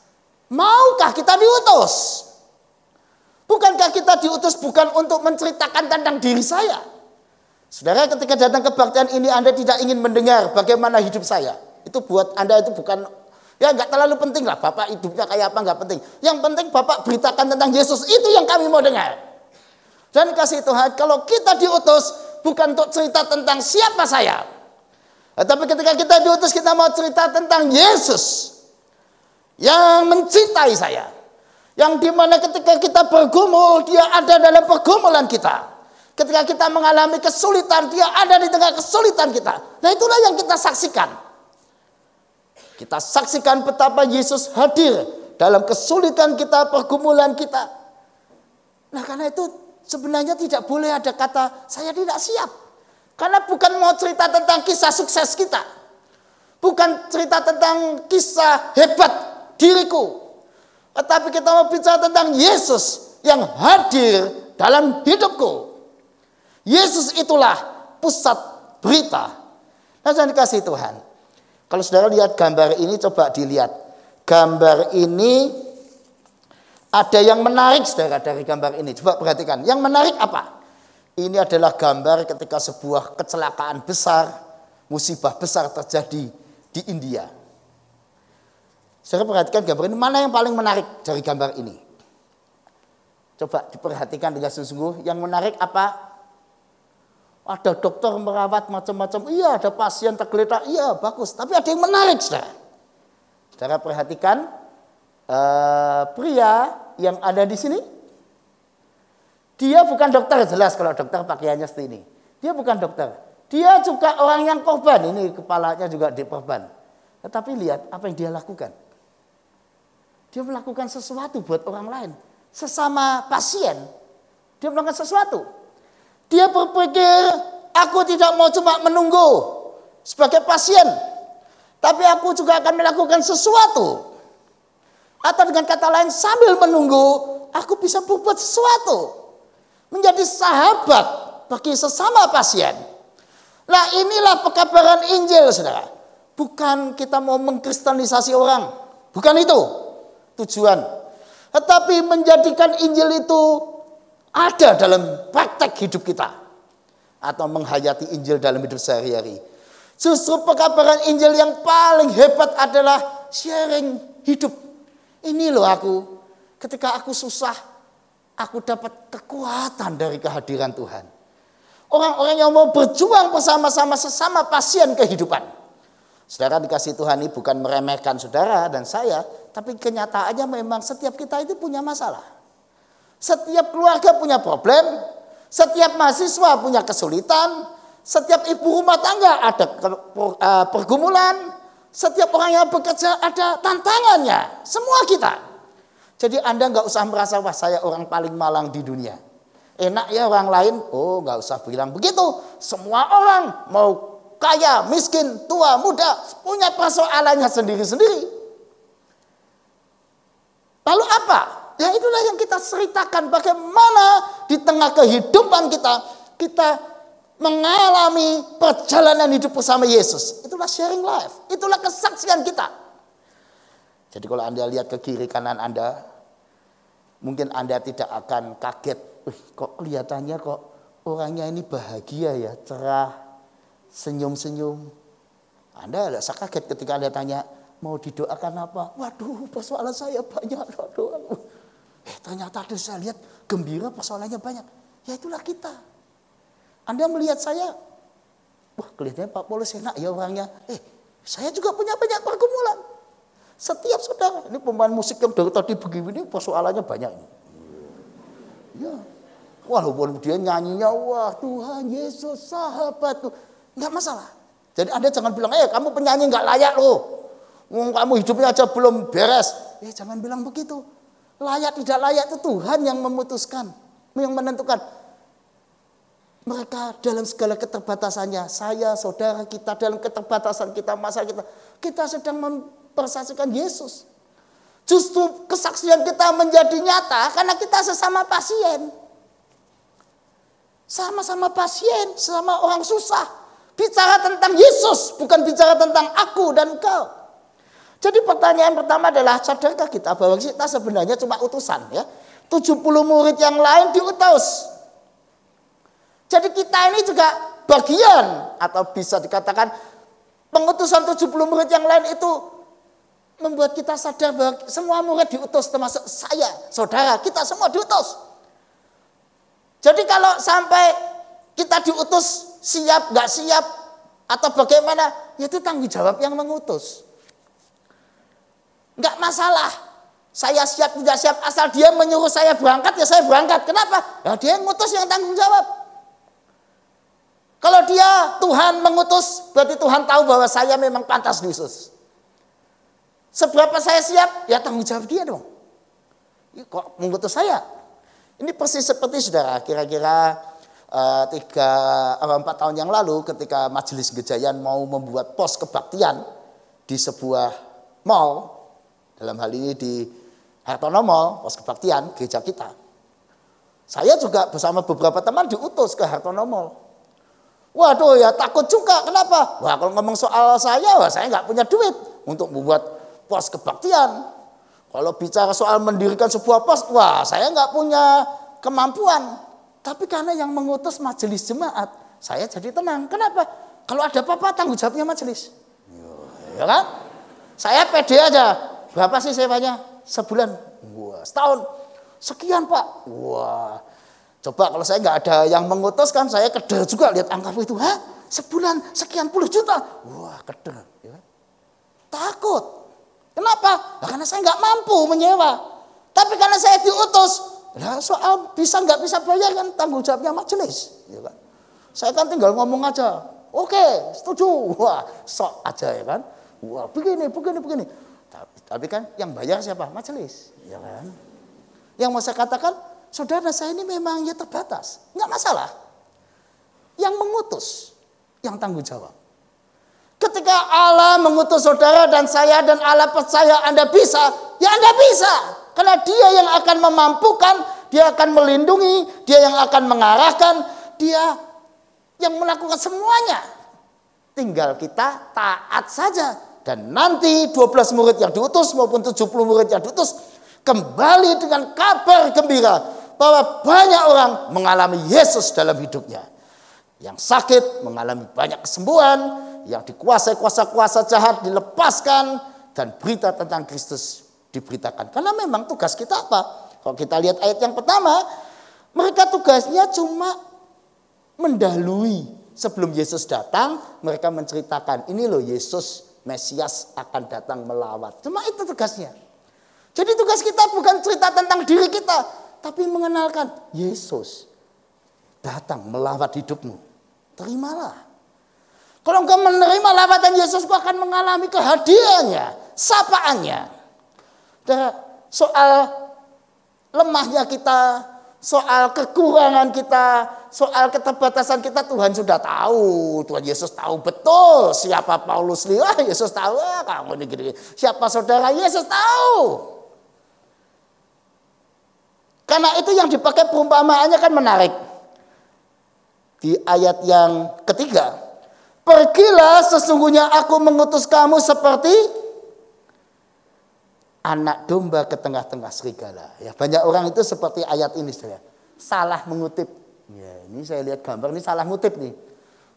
Speaker 18: Maukah kita diutus? Bukankah kita diutus bukan untuk menceritakan tentang diri saya? Saudara ketika datang ke kebaktian ini Anda tidak ingin mendengar bagaimana hidup saya. Itu buat Anda itu bukan ya nggak terlalu penting lah Bapak hidupnya kayak apa nggak penting. Yang penting Bapak beritakan tentang Yesus itu yang kami mau dengar. Dan kasih Tuhan kalau kita diutus bukan untuk cerita tentang siapa saya. Tapi ketika kita diutus kita mau cerita tentang Yesus yang mencintai saya. Yang di mana ketika kita bergumul, dia ada dalam pergumulan kita. Ketika kita mengalami kesulitan, dia ada di tengah kesulitan kita. Nah itulah yang kita saksikan. Kita saksikan betapa Yesus hadir dalam kesulitan kita, pergumulan kita. Nah karena itu sebenarnya tidak boleh ada kata saya tidak siap. Karena bukan mau cerita tentang kisah sukses kita. Bukan cerita tentang kisah hebat diriku. Tetapi kita mau bicara tentang Yesus yang hadir dalam hidupku. Yesus itulah pusat berita. Nah, saya dikasih Tuhan. Kalau saudara lihat gambar ini, coba dilihat. Gambar ini ada yang menarik saudara dari gambar ini. Coba perhatikan. Yang menarik apa? Ini adalah gambar ketika sebuah kecelakaan besar, musibah besar terjadi di India. Saya perhatikan gambar ini, mana yang paling menarik dari gambar ini? Coba diperhatikan dengan sungguh-sungguh. Yang menarik apa? Ada dokter merawat macam-macam. Iya, ada pasien tergeletak. Iya, bagus. Tapi ada yang menarik, saudara. Saudara perhatikan uh, pria yang ada di sini. Dia bukan dokter, jelas kalau dokter pakaiannya seperti ini. Dia bukan dokter. Dia juga orang yang korban. Ini kepalanya juga diperban. Tetapi lihat apa yang dia lakukan. Dia melakukan sesuatu buat orang lain. Sesama pasien, dia melakukan sesuatu. Dia berpikir, aku tidak mau cuma menunggu sebagai pasien. Tapi aku juga akan melakukan sesuatu. Atau dengan kata lain, sambil menunggu, aku bisa berbuat sesuatu. Menjadi sahabat bagi sesama pasien. Nah inilah pekabaran Injil, saudara. Bukan kita mau mengkristenisasi orang. Bukan itu tujuan. Tetapi menjadikan Injil itu ada dalam praktek hidup kita. Atau menghayati Injil dalam hidup sehari-hari. Justru pekabaran Injil yang paling hebat adalah sharing hidup. Ini loh aku, ketika aku susah, aku dapat kekuatan dari kehadiran Tuhan. Orang-orang yang mau berjuang bersama-sama sesama pasien kehidupan. Saudara dikasih Tuhan ini bukan meremehkan saudara dan saya, tapi kenyataannya memang setiap kita itu punya masalah. Setiap keluarga punya problem, setiap mahasiswa punya kesulitan, setiap ibu rumah tangga ada eh, pergumulan, setiap orang yang bekerja ada tantangannya, semua kita. Jadi Anda nggak usah merasa wah saya orang paling malang di dunia. Enak ya orang lain, oh nggak usah bilang begitu. Semua orang mau kaya, miskin, tua, muda, punya persoalannya sendiri-sendiri. Lalu apa? Ya itulah yang kita ceritakan bagaimana di tengah kehidupan kita, kita mengalami perjalanan hidup bersama Yesus. Itulah sharing life, itulah kesaksian kita. Jadi kalau Anda lihat ke kiri kanan Anda, mungkin Anda tidak akan kaget. Wih, kok kelihatannya kok orangnya ini bahagia ya, cerah, senyum-senyum. Anda tidak kaget ketika Anda tanya, mau didoakan apa? Waduh, persoalan saya banyak. Waduh. Eh, ternyata ada saya lihat gembira persoalannya banyak. Ya itulah kita. Anda melihat saya, wah kelihatannya Pak Paulus enak ya orangnya. Eh, saya juga punya banyak pergumulan. Setiap saudara, ini pemain musik yang dari tadi begini, persoalannya banyak. Ya, walaupun dia nyanyinya, wah Tuhan Yesus sahabatku. Enggak masalah. Jadi Anda jangan bilang, eh kamu penyanyi nggak layak loh. Kamu hidupnya aja belum beres. Eh jangan bilang begitu. Layak tidak layak itu Tuhan yang memutuskan. Yang menentukan. Mereka dalam segala keterbatasannya. Saya, saudara kita dalam keterbatasan kita, masa kita. Kita sedang mempersaksikan Yesus. Justru kesaksian kita menjadi nyata karena kita sesama pasien. Sama-sama pasien, sama orang susah. Bicara tentang Yesus, bukan bicara tentang aku dan kau. Jadi pertanyaan pertama adalah, sadarkah kita bahwa kita sebenarnya cuma utusan ya? 70 murid yang lain diutus. Jadi kita ini juga bagian atau bisa dikatakan pengutusan 70 murid yang lain itu membuat kita sadar bahwa semua murid diutus termasuk saya, saudara, kita semua diutus. Jadi kalau sampai kita diutus siap nggak siap atau bagaimana, ya itu tanggung jawab yang mengutus. Nggak masalah. Saya siap tidak siap asal dia menyuruh saya berangkat ya saya berangkat. Kenapa? Ya dia yang ngutus yang tanggung jawab. Kalau dia Tuhan mengutus berarti Tuhan tahu bahwa saya memang pantas Yesus. Seberapa saya siap ya tanggung jawab dia dong. Ya, kok mengutus saya? Ini persis seperti saudara kira-kira uh, tiga atau empat tahun yang lalu ketika Majelis Gejayan mau membuat pos kebaktian di sebuah mall dalam hal ini di Hartono Mall, pos kebaktian gereja kita. Saya juga bersama beberapa teman diutus ke Hartono Mall. Waduh ya takut juga, kenapa? Wah kalau ngomong soal saya, wah saya nggak punya duit untuk membuat pos kebaktian. Kalau bicara soal mendirikan sebuah pos, wah saya nggak punya kemampuan. Tapi karena yang mengutus majelis jemaat, saya jadi tenang. Kenapa? Kalau ada apa-apa tanggung jawabnya majelis. Ya kan? Saya pede aja. Berapa sih sewanya? Sebulan. Wah, setahun. Sekian pak. Wah. Coba kalau saya nggak ada yang mengutus kan saya keder juga lihat angka itu. Hah? Sebulan sekian puluh juta. Wah keder. Ya. Takut. Kenapa? Nah, karena saya nggak mampu menyewa. Tapi karena saya diutus. Nah, soal bisa nggak bisa bayar kan tanggung jawabnya majelis. Ya kan? Saya kan tinggal ngomong aja. Oke, setuju. Wah, sok aja ya kan. Wah, begini, begini, begini. Tapi kan yang bayar siapa? Majelis, ya kan? Yang mau saya katakan, saudara saya ini memang ya terbatas, nggak masalah. Yang mengutus, yang tanggung jawab. Ketika Allah mengutus saudara dan saya dan Allah percaya Anda bisa, ya Anda bisa. Karena dia yang akan memampukan, dia akan melindungi, dia yang akan mengarahkan, dia yang melakukan semuanya. Tinggal kita taat saja dan nanti 12 murid yang diutus maupun 70 murid yang diutus kembali dengan kabar gembira bahwa banyak orang mengalami Yesus dalam hidupnya. Yang sakit mengalami banyak kesembuhan, yang dikuasai kuasa-kuasa jahat dilepaskan dan berita tentang Kristus diberitakan. Karena memang tugas kita apa? Kalau kita lihat ayat yang pertama, mereka tugasnya cuma mendahului sebelum Yesus datang, mereka menceritakan ini loh Yesus Mesias akan datang melawat. Cuma itu tugasnya. Jadi tugas kita bukan cerita tentang diri kita, tapi mengenalkan Yesus datang melawat hidupmu. Terimalah. Kalau engkau menerima lawatan Yesus, engkau akan mengalami kehadirannya, sapaannya. Soal lemahnya kita, soal kekurangan kita, soal keterbatasan kita Tuhan sudah tahu. Tuhan Yesus tahu betul siapa Paulus. Wah, Yesus tahu. Ah, kamu ini gini. Siapa saudara Yesus tahu. Karena itu yang dipakai perumpamaannya kan menarik. Di ayat yang ketiga. Pergilah sesungguhnya aku mengutus kamu seperti anak domba ke tengah-tengah serigala. Ya, banyak orang itu seperti ayat ini saudara. Salah mengutip. Ya, ini saya lihat gambar ini salah ngutip nih.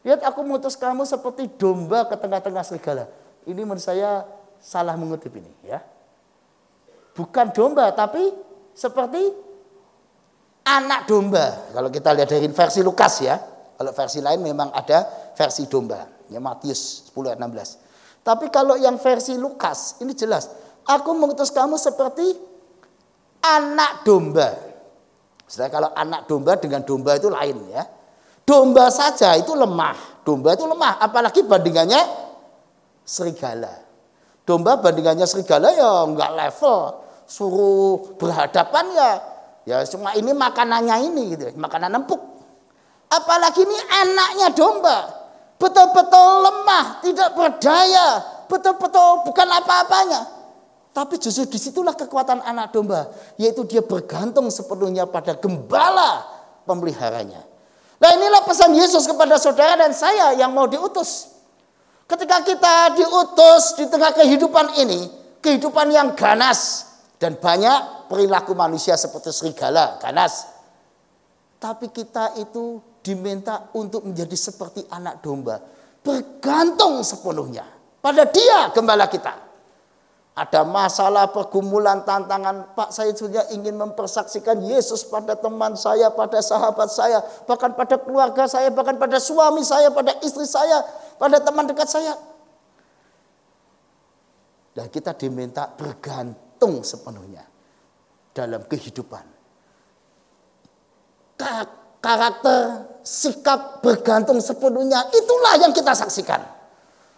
Speaker 18: Lihat aku mengutus kamu seperti domba ke tengah-tengah serigala. Ini menurut saya salah mengutip ini ya. Bukan domba tapi seperti anak domba. Kalau kita lihat dari versi Lukas ya. Kalau versi lain memang ada versi domba. Ya Matius 10 ayat 16. Tapi kalau yang versi Lukas ini jelas. Aku mengutus kamu seperti anak domba. Setelah kalau anak domba dengan domba itu lain ya. Domba saja itu lemah. Domba itu lemah. Apalagi bandingannya serigala. Domba bandingannya serigala ya enggak level. Suruh berhadapan ya ya cuma ini makanannya ini gitu, makanan empuk. Apalagi ini anaknya domba. Betul-betul lemah, tidak berdaya, betul-betul bukan apa-apanya. Tapi justru di situlah kekuatan anak domba, yaitu dia bergantung sepenuhnya pada gembala pemeliharanya. Nah inilah pesan Yesus kepada saudara dan saya yang mau diutus. Ketika kita diutus di tengah kehidupan ini, kehidupan yang ganas dan banyak perilaku manusia seperti serigala, ganas. Tapi kita itu diminta untuk menjadi seperti anak domba. Bergantung sepenuhnya pada dia gembala kita. Ada masalah, pergumulan, tantangan. Pak saya sudah ingin mempersaksikan Yesus pada teman saya, pada sahabat saya. Bahkan pada keluarga saya, bahkan pada suami saya, pada istri saya, pada teman dekat saya. Dan kita diminta bergantung sepenuhnya dalam kehidupan. Karakter, sikap bergantung sepenuhnya itulah yang kita saksikan.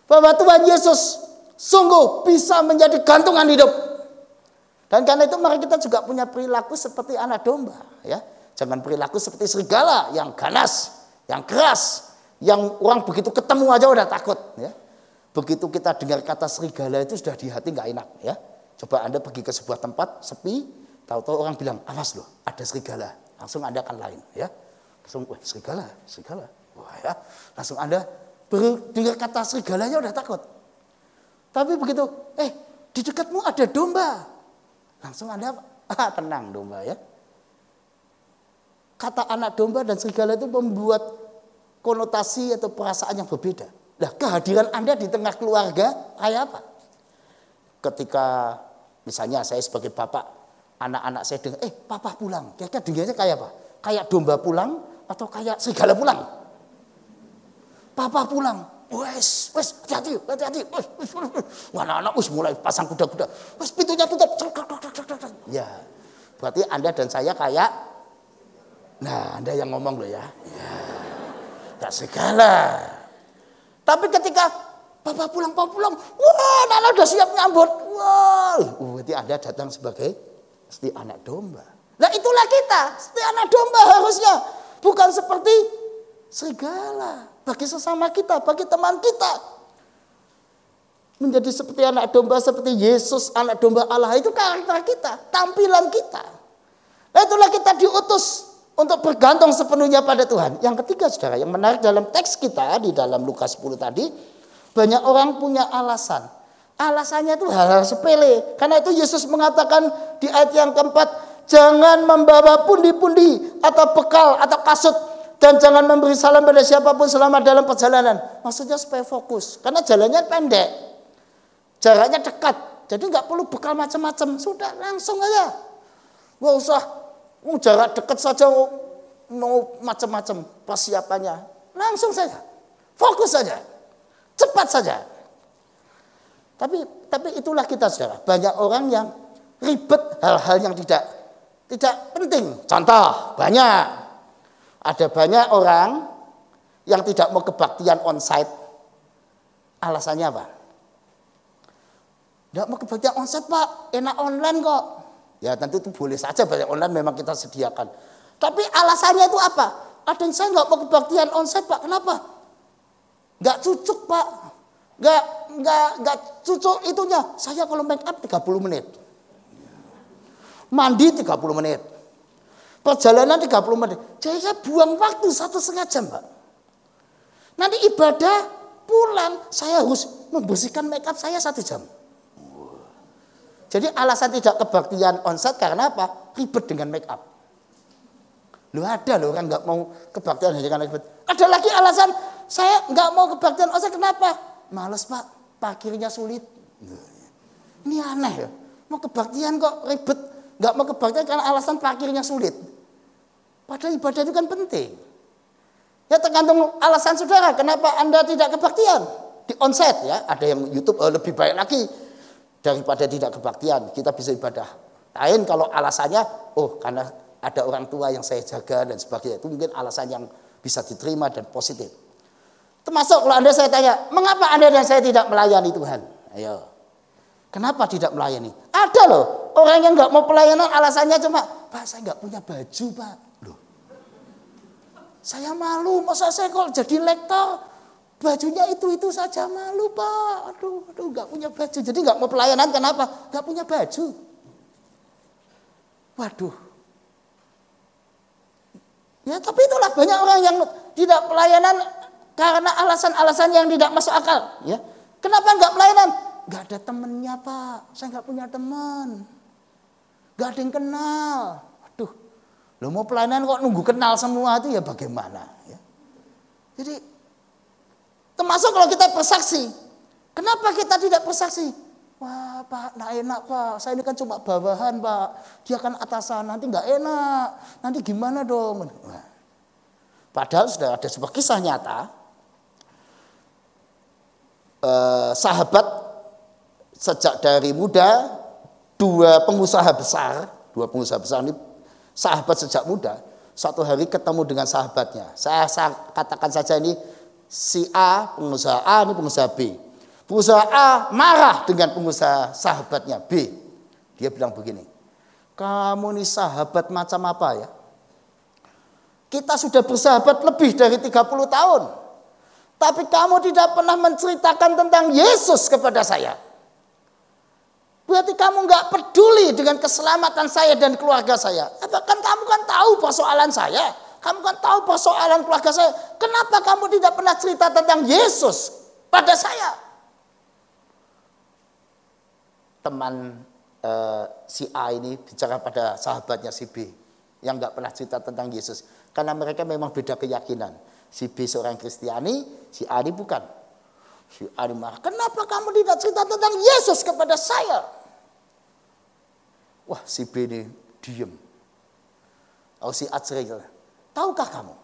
Speaker 18: Bahwa Tuhan Yesus sungguh bisa menjadi gantungan hidup. Dan karena itu mari kita juga punya perilaku seperti anak domba, ya. Jangan perilaku seperti serigala yang ganas, yang keras, yang orang begitu ketemu aja udah takut, ya. Begitu kita dengar kata serigala itu sudah di hati nggak enak, ya. Coba Anda pergi ke sebuah tempat sepi, tahu-tahu orang bilang, "Awas loh, ada serigala." Langsung Anda akan lain, ya. Langsung, "Wah, serigala, serigala." Wah, ya. Langsung Anda dengar kata serigalanya udah takut. Tapi begitu, eh di dekatmu ada domba. Langsung Anda ah, tenang domba ya. Kata anak domba dan serigala itu membuat konotasi atau perasaan yang berbeda. Nah kehadiran Anda di tengah keluarga kayak apa? Ketika misalnya saya sebagai bapak, anak-anak saya dengar, eh papa pulang. Kira-kira dengarnya kayak apa? Kayak domba pulang atau kayak serigala pulang? Papa pulang, Wes, wes, hati-hati, hati-hati. Wes, wes, wes. Anak-anak wes mulai pasang kuda-kuda. Wes pintunya tutup. Ya, berarti Anda dan saya kayak, nah Anda yang ngomong loh ya. ya. Gak segala. Tapi ketika Bapak pulang, Bapak pulang. Wah, Nana udah siap nyambut. Wah, berarti Anda datang sebagai seperti anak domba. Nah itulah kita, seperti anak domba harusnya. Bukan seperti serigala bagi sesama kita, bagi teman kita. Menjadi seperti anak domba, seperti Yesus, anak domba Allah itu karakter kita, tampilan kita. Nah itulah kita diutus untuk bergantung sepenuhnya pada Tuhan. Yang ketiga saudara, yang menarik dalam teks kita di dalam Lukas 10 tadi, banyak orang punya alasan. Alasannya itu hal-hal sepele. Karena itu Yesus mengatakan di ayat yang keempat, jangan membawa pundi-pundi atau bekal atau kasut dan jangan memberi salam pada siapa pun selama dalam perjalanan. Maksudnya supaya fokus. Karena jalannya pendek. Jaraknya dekat. Jadi nggak perlu bekal macam-macam. Sudah langsung aja. Nggak usah oh, jarak dekat saja oh, mau macam-macam persiapannya. Langsung saja. Fokus saja. Cepat saja. Tapi tapi itulah kita saudara. Banyak orang yang ribet hal-hal yang tidak tidak penting. Contoh banyak ada banyak orang yang tidak mau kebaktian onsite. Alasannya apa? Tidak mau kebaktian onsite pak, enak online kok. Ya tentu itu boleh saja banyak online memang kita sediakan. Tapi alasannya itu apa? Ada yang saya nggak mau kebaktian onsite pak, kenapa? Nggak cucuk pak, nggak nggak nggak cucuk itunya. Saya kalau make up 30 menit, mandi 30 menit, perjalanan 30 menit. Jadi saya buang waktu satu setengah jam pak. Nanti ibadah pulang saya harus membersihkan make up saya satu jam. Jadi alasan tidak kebaktian onsite karena apa? Ribet dengan make up. Lu ada loh orang nggak mau kebaktian hanya karena ribet. Ada lagi alasan saya nggak mau kebaktian onsite kenapa? Males pak, parkirnya sulit. Ini aneh ya. Mau kebaktian kok ribet. Nggak mau kebaktian karena alasan parkirnya sulit. Padahal ibadah itu kan penting. Ya tergantung alasan saudara, kenapa Anda tidak kebaktian? Di onsite ya, ada yang YouTube oh, lebih baik lagi daripada tidak kebaktian. Kita bisa ibadah. Lain kalau alasannya, oh karena ada orang tua yang saya jaga dan sebagainya. Itu mungkin alasan yang bisa diterima dan positif. Termasuk kalau Anda saya tanya, mengapa Anda dan saya tidak melayani Tuhan? Ayo. Kenapa tidak melayani? Ada loh, orang yang nggak mau pelayanan alasannya cuma, Pak saya nggak punya baju Pak. Loh, saya malu, masa saya kalau jadi lektor, bajunya itu-itu saja malu Pak. Aduh, aduh nggak punya baju. Jadi nggak mau pelayanan kenapa? Nggak punya baju. Waduh. Ya tapi itulah banyak orang yang tidak pelayanan karena alasan-alasan yang tidak masuk akal. Ya, Kenapa nggak pelayanan? Nggak ada temennya Pak, saya nggak punya teman. Nggak ada yang kenal. Waduh, lo mau pelayanan kok nunggu kenal semua itu ya bagaimana? Ya. Jadi termasuk kalau kita bersaksi. Kenapa kita tidak bersaksi? Wah Pak, nggak enak Pak. Saya ini kan cuma bawahan Pak. Dia kan atasan, nanti nggak enak. Nanti gimana dong? Wah. Padahal sudah ada sebuah kisah nyata. Eh, sahabat sejak dari muda dua pengusaha besar, dua pengusaha besar ini sahabat sejak muda. Suatu hari ketemu dengan sahabatnya. Saya, saya katakan saja ini si A, pengusaha A, ini pengusaha B. Pengusaha A marah dengan pengusaha sahabatnya B. Dia bilang begini, kamu ini sahabat macam apa ya? Kita sudah bersahabat lebih dari 30 tahun. Tapi kamu tidak pernah menceritakan tentang Yesus kepada saya. Berarti kamu nggak peduli dengan keselamatan saya dan keluarga saya. Bahkan kamu kan tahu persoalan saya. Kamu kan tahu persoalan keluarga saya. Kenapa kamu tidak pernah cerita tentang Yesus pada saya? Teman eh, si A ini bicara pada sahabatnya si B yang nggak pernah cerita tentang Yesus. Karena mereka memang beda keyakinan. Si B seorang Kristiani, si A ini bukan. Si A ini marah, kenapa kamu tidak cerita tentang Yesus kepada saya? Wah si B ini diem. Oh si A tahukah kamu?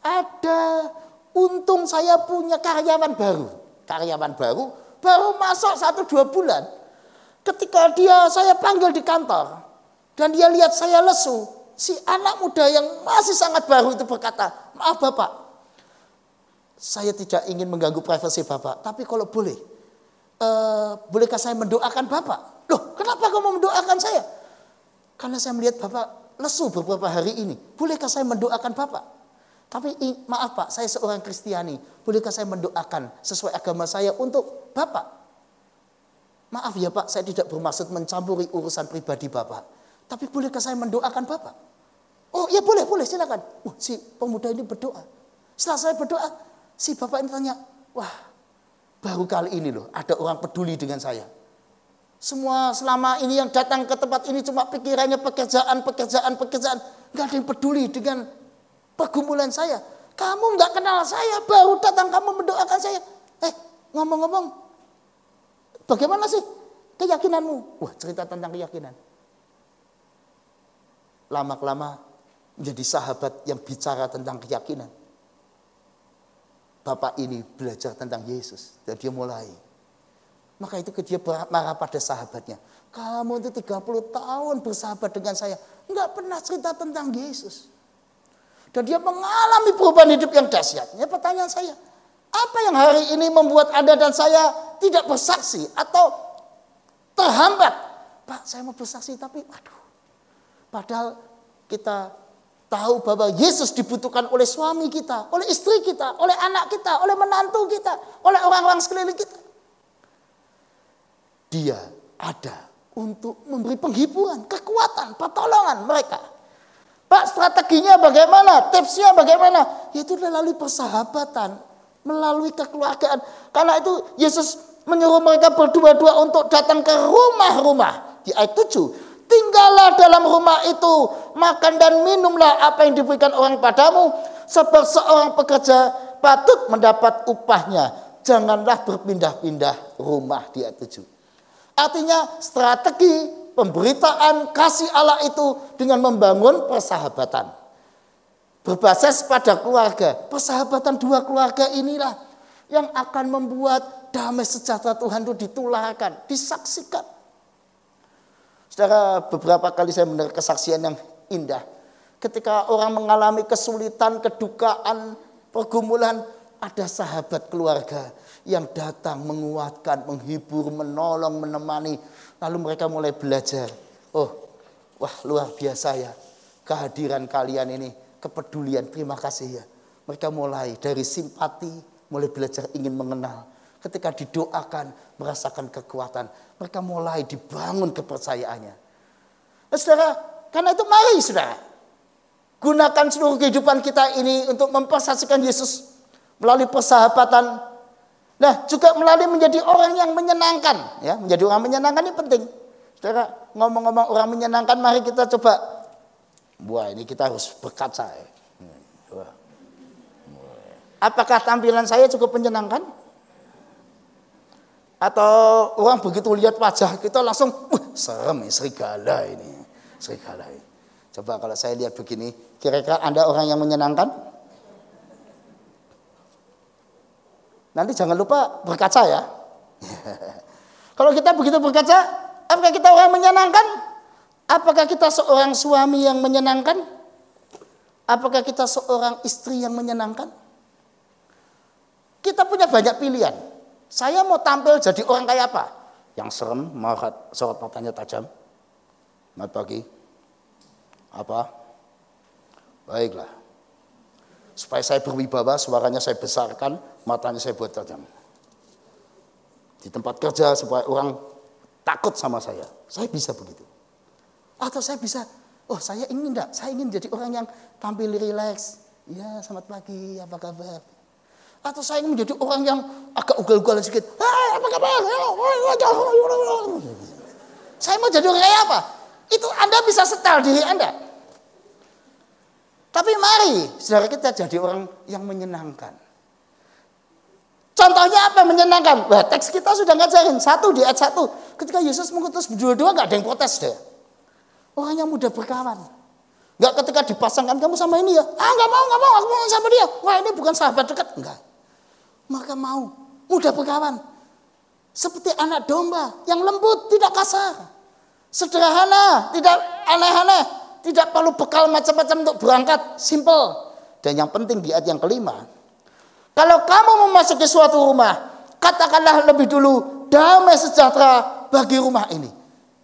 Speaker 18: Ada untung saya punya karyawan baru. Karyawan baru, baru masuk satu dua bulan. Ketika dia saya panggil di kantor, dan dia lihat saya lesu, si anak muda yang masih sangat baru itu berkata, maaf bapak, saya tidak ingin mengganggu privasi bapak, tapi kalau boleh, eh, bolehkah saya mendoakan bapak? Loh, kenapa kamu mendoakan saya? Karena saya melihat bapak lesu beberapa hari ini, bolehkah saya mendoakan bapak? Tapi maaf pak, saya seorang Kristiani, bolehkah saya mendoakan sesuai agama saya untuk bapak? Maaf ya pak, saya tidak bermaksud mencampuri urusan pribadi bapak. Tapi bolehkah saya mendoakan bapak? Oh ya boleh, boleh silakan. Uh, si pemuda ini berdoa. Setelah saya berdoa, si bapak ini tanya, wah baru kali ini loh ada orang peduli dengan saya. Semua selama ini yang datang ke tempat ini cuma pikirannya pekerjaan, pekerjaan, pekerjaan. Gak ada yang peduli dengan pergumulan saya. Kamu nggak kenal saya, baru datang kamu mendoakan saya. Eh, ngomong-ngomong, bagaimana sih keyakinanmu? Wah, cerita tentang keyakinan. Lama-lama menjadi sahabat yang bicara tentang keyakinan. Bapak ini belajar tentang Yesus dan dia mulai. Maka itu dia marah pada sahabatnya. Kamu itu 30 tahun bersahabat dengan saya. Enggak pernah cerita tentang Yesus. Dan dia mengalami perubahan hidup yang dahsyat. Ya pertanyaan saya, apa yang hari ini membuat Anda dan saya tidak bersaksi atau terhambat? Pak, saya mau bersaksi tapi waduh. Padahal kita tahu bahwa Yesus dibutuhkan oleh suami kita, oleh istri kita, oleh anak kita, oleh menantu kita, oleh orang-orang sekeliling kita. Dia ada untuk memberi penghiburan, kekuatan, pertolongan mereka. Pak strateginya bagaimana? Tipsnya bagaimana? Yaitu melalui persahabatan, melalui kekeluargaan. Karena itu Yesus menyuruh mereka berdua-dua untuk datang ke rumah-rumah. Di ayat 7. Tinggallah dalam rumah itu, makan dan minumlah apa yang diberikan orang padamu. Sebab seorang pekerja patut mendapat upahnya. Janganlah berpindah-pindah rumah di ayat 7. Artinya strategi pemberitaan kasih Allah itu dengan membangun persahabatan. Berbasis pada keluarga. Persahabatan dua keluarga inilah yang akan membuat damai sejahtera Tuhan itu ditularkan, disaksikan. Saudara, beberapa kali saya mendengar kesaksian yang indah. Ketika orang mengalami kesulitan, kedukaan, pergumulan, ada sahabat keluarga yang datang menguatkan, menghibur, menolong, menemani. Lalu mereka mulai belajar. Oh, wah luar biasa ya. Kehadiran kalian ini, kepedulian, terima kasih ya. Mereka mulai dari simpati, mulai belajar ingin mengenal. Ketika didoakan, merasakan kekuatan. Mereka mulai dibangun kepercayaannya. Nah, saudara, karena itu mari saudara. Gunakan seluruh kehidupan kita ini untuk mempersaksikan Yesus melalui persahabatan. Nah, juga melalui menjadi orang yang menyenangkan, ya, menjadi orang menyenangkan ini penting. Saudara, ngomong-ngomong orang menyenangkan, mari kita coba. Wah, ini kita harus berkaca. Ya. Apakah tampilan saya cukup menyenangkan? Atau orang begitu lihat wajah kita langsung, wah serem ya, serigala ini. Serigala ini. Coba kalau saya lihat begini, kira-kira Anda orang yang menyenangkan? Nanti jangan lupa berkaca ya. Kalau kita begitu berkaca, apakah kita orang menyenangkan? Apakah kita seorang suami yang menyenangkan? Apakah kita seorang istri yang menyenangkan? Kita punya banyak pilihan. Saya mau tampil jadi orang kayak apa? Yang serem, marah, sorot matanya tajam. Selamat pagi. Apa? Baiklah. Supaya saya berwibawa, suaranya saya besarkan, matanya saya buat tajam. Di tempat kerja supaya orang takut sama saya. Saya bisa begitu. Atau saya bisa, oh saya ingin enggak, saya ingin jadi orang yang tampil rileks. Ya, selamat pagi, apa kabar? Atau saya ingin menjadi orang yang agak ugal-ugalan sedikit. Hai, apa kabar? Saya mau jadi orang kayak apa? Itu Anda bisa setel diri Anda. Tapi mari, saudara kita jadi orang yang menyenangkan. Contohnya apa menyenangkan? Wah, teks kita sudah ngajarin. Satu di ayat satu. Ketika Yesus mengutus berdua-dua nggak ada yang protes deh. Orang yang mudah berkawan. Nggak ketika dipasangkan kamu sama ini ya. Ah nggak mau, nggak mau, aku mau sama dia. Wah ini bukan sahabat dekat. Enggak. Maka mau. Mudah berkawan. Seperti anak domba yang lembut, tidak kasar. Sederhana, tidak aneh-aneh. Tidak perlu bekal macam-macam untuk berangkat. Simple. Dan yang penting di ayat yang kelima. Kalau kamu memasuki suatu rumah. Katakanlah lebih dulu. Damai sejahtera bagi rumah ini.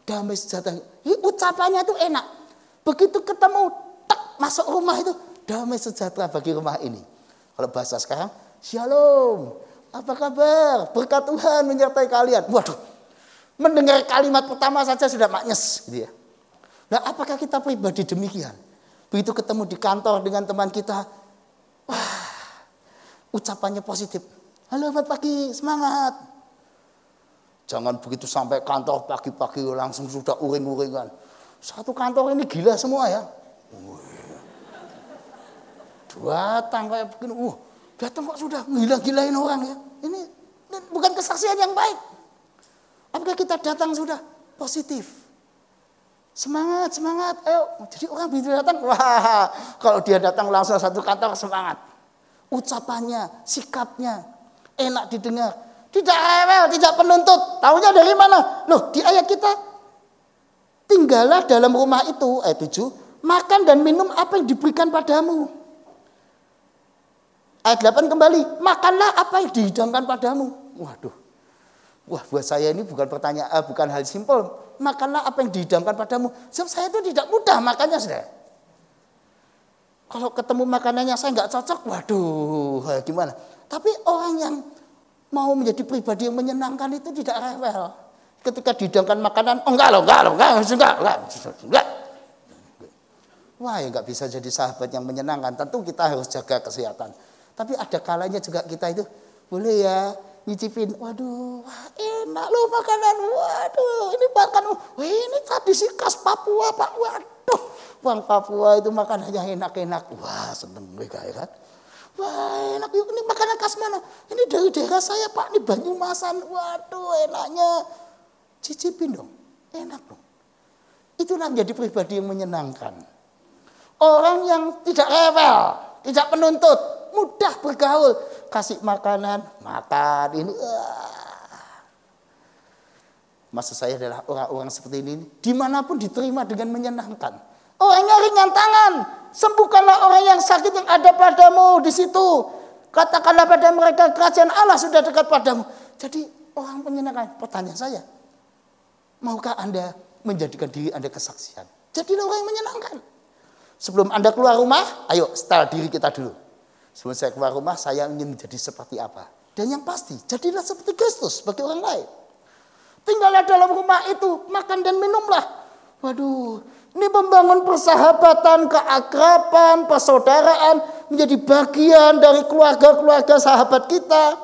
Speaker 18: Damai sejahtera. Ini ucapannya itu enak. Begitu ketemu. Tak masuk rumah itu. Damai sejahtera bagi rumah ini. Kalau bahasa sekarang. Shalom. Apa kabar? Berkat Tuhan menyertai kalian. Waduh. Mendengar kalimat pertama saja sudah maknyes. Gitu ya. Nah apakah kita pribadi demikian? Begitu ketemu di kantor dengan teman kita, wah ucapannya positif. Halo selamat pagi, semangat. Jangan begitu sampai kantor pagi-pagi langsung sudah uring-uringan. Satu kantor ini gila semua ya. Datang kayak begini, uh, datang kok sudah gila-gilain orang ya. Ini, ini bukan kesaksian yang baik. Apakah kita datang sudah positif? Semangat, semangat. Ayo, jadi orang begitu datang, wah, kalau dia datang langsung satu kantor semangat. Ucapannya, sikapnya, enak didengar. Tidak rewel, tidak penuntut. Tahunya dari mana? Loh, di ayat kita tinggallah dalam rumah itu, ayat 7, makan dan minum apa yang diberikan padamu. Ayat 8 kembali, makanlah apa yang dihidangkan padamu. Waduh. Wah, buat saya ini bukan pertanyaan, bukan hal simpel makanlah apa yang dihidangkan padamu. Sebab saya itu tidak mudah makannya, saudara. Kalau ketemu makanannya saya nggak cocok, waduh, eh, gimana? Tapi orang yang mau menjadi pribadi yang menyenangkan itu tidak rewel. Ketika dihidangkan makanan, oh enggak loh, enggak loh, enggak, enggak, enggak, enggak. Wah, ya nggak bisa jadi sahabat yang menyenangkan. Tentu kita harus jaga kesehatan. Tapi ada kalanya juga kita itu boleh ya nyicipin. Waduh, wah enak loh makanan. Waduh, ini makan. Wah, ini tradisi khas Papua, Pak. Waduh, Bang Papua itu makanannya enak-enak. Wah, seneng gue kayak kan. Wah enak yuk, ini makanan khas mana? Ini dari daerah saya Pak, ini Banyumasan. Waduh enaknya. Cicipin dong, enak dong. Itulah menjadi pribadi yang menyenangkan. Orang yang tidak rewel, tidak penuntut, mudah bergaul. Kasih makanan, makan, ini. Maksud saya adalah orang-orang seperti ini, di mana pun diterima dengan menyenangkan. Orangnya ringan tangan, sembuhkanlah orang yang sakit yang ada padamu di situ. Katakanlah pada mereka kerajaan Allah sudah dekat padamu. Jadi orang menyenangkan. Pertanyaan saya, maukah Anda menjadikan diri Anda kesaksian? Jadilah orang yang menyenangkan. Sebelum Anda keluar rumah, ayo setel diri kita dulu. Sebelum saya keluar rumah, saya ingin menjadi seperti apa? Dan yang pasti, jadilah seperti Kristus bagi orang lain. Tinggallah dalam rumah itu, makan dan minumlah. Waduh, ini membangun persahabatan, keakraban, persaudaraan menjadi bagian dari keluarga-keluarga sahabat kita.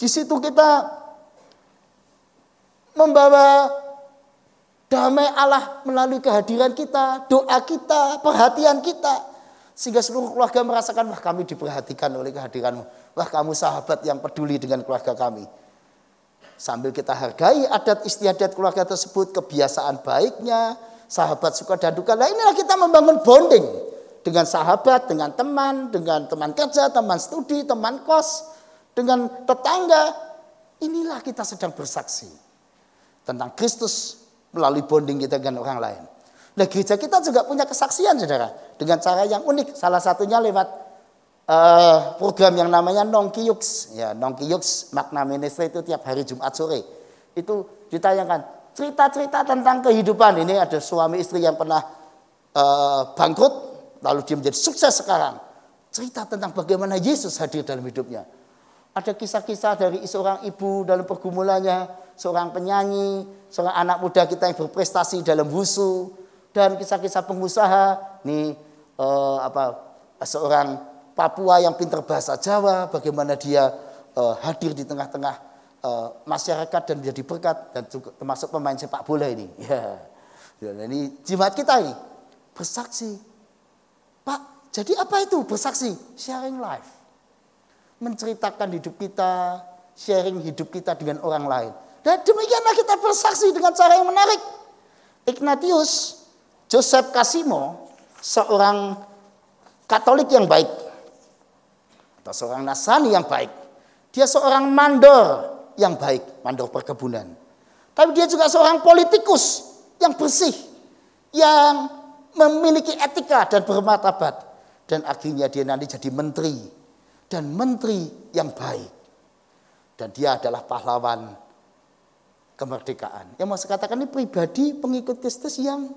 Speaker 18: Di situ kita membawa damai Allah melalui kehadiran kita, doa kita, perhatian kita. Sehingga seluruh keluarga merasakan, wah kami diperhatikan oleh kehadiranmu. Wah kamu sahabat yang peduli dengan keluarga kami. Sambil kita hargai adat istiadat keluarga tersebut, kebiasaan baiknya, sahabat suka dan duka. Nah inilah kita membangun bonding dengan sahabat, dengan teman, dengan teman kerja, teman studi, teman kos, dengan tetangga. Inilah kita sedang bersaksi tentang Kristus melalui bonding kita dengan orang lain. Nah gereja kita juga punya kesaksian saudara. Dengan cara yang unik. Salah satunya lewat uh, program yang namanya Nongkiyux. Ya, Nongkiyux makna ministry itu tiap hari Jumat sore. Itu ditayangkan cerita-cerita tentang kehidupan. Ini ada suami istri yang pernah uh, bangkrut. Lalu dia menjadi sukses sekarang. Cerita tentang bagaimana Yesus hadir dalam hidupnya. Ada kisah-kisah dari seorang ibu dalam pergumulannya, seorang penyanyi, seorang anak muda kita yang berprestasi dalam wusu, dan kisah-kisah pengusaha. Nih eh, apa seorang Papua yang pintar bahasa Jawa, bagaimana dia eh, hadir di tengah-tengah eh, masyarakat dan menjadi berkat dan juga termasuk pemain sepak bola ini. Ya, ya ini jimat kita ini bersaksi. Pak, jadi apa itu bersaksi? Sharing life menceritakan hidup kita, sharing hidup kita dengan orang lain. Dan demikianlah kita bersaksi dengan cara yang menarik. Ignatius Joseph Casimo, seorang Katolik yang baik, atau seorang Nasani yang baik. Dia seorang mandor yang baik, mandor perkebunan. Tapi dia juga seorang politikus yang bersih, yang memiliki etika dan bermartabat. Dan akhirnya dia nanti jadi menteri dan menteri yang baik. Dan dia adalah pahlawan kemerdekaan. Yang mau saya katakan ini pribadi pengikut Kristus yang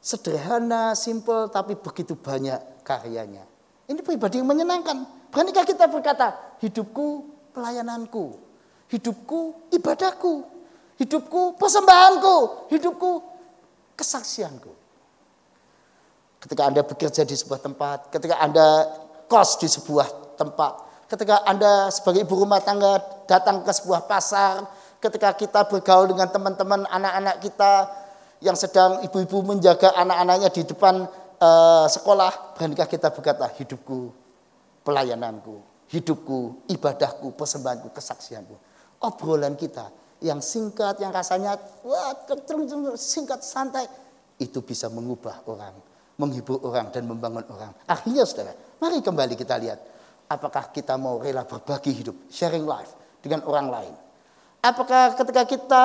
Speaker 18: sederhana, simple, tapi begitu banyak karyanya. Ini pribadi yang menyenangkan. Beranikah kita berkata, hidupku pelayananku, hidupku ibadahku, hidupku persembahanku, hidupku kesaksianku. Ketika Anda bekerja di sebuah tempat, ketika Anda kos di sebuah tempat. Ketika Anda sebagai ibu rumah tangga datang ke sebuah pasar, ketika kita bergaul dengan teman-teman anak-anak kita yang sedang ibu-ibu menjaga anak-anaknya di depan uh, sekolah, beranikah kita berkata, hidupku, pelayananku, hidupku, ibadahku, persembahanku, kesaksianku. Obrolan kita yang singkat, yang rasanya wah, singkat, santai, itu bisa mengubah orang, menghibur orang, dan membangun orang. Akhirnya saudara, Mari kembali kita lihat. Apakah kita mau rela berbagi hidup, sharing life dengan orang lain. Apakah ketika kita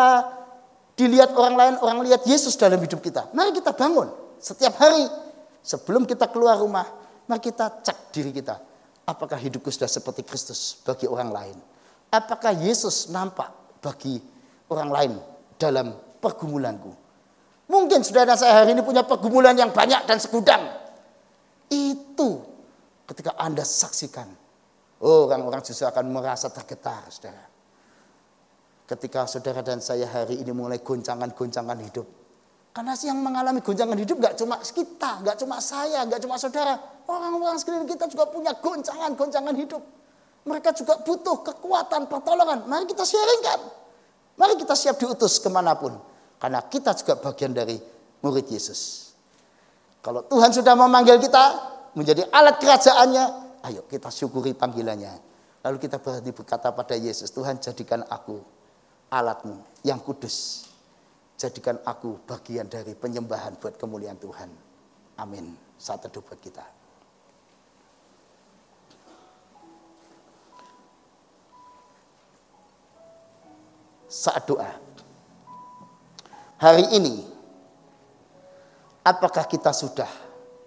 Speaker 18: dilihat orang lain, orang lihat Yesus dalam hidup kita. Mari kita bangun setiap hari sebelum kita keluar rumah. Mari kita cek diri kita. Apakah hidupku sudah seperti Kristus bagi orang lain? Apakah Yesus nampak bagi orang lain dalam pergumulanku? Mungkin saudara saya hari ini punya pergumulan yang banyak dan segudang. Itu ketika Anda saksikan, orang-orang justru akan merasa tergetar, saudara. Ketika saudara dan saya hari ini mulai goncangan-goncangan hidup. Karena yang mengalami goncangan hidup gak cuma kita, gak cuma saya, gak cuma saudara. Orang-orang sekeliling kita juga punya goncangan-goncangan hidup. Mereka juga butuh kekuatan, pertolongan. Mari kita sharingkan. Mari kita siap diutus ke mana pun. Karena kita juga bagian dari murid Yesus. Kalau Tuhan sudah memanggil kita menjadi alat kerajaannya, ayo kita syukuri panggilannya. Lalu kita berhenti berkata pada Yesus, Tuhan jadikan aku alatmu yang kudus. Jadikan aku bagian dari penyembahan buat kemuliaan Tuhan. Amin. Saat teduh buat kita. Saat doa. Hari ini, apakah kita sudah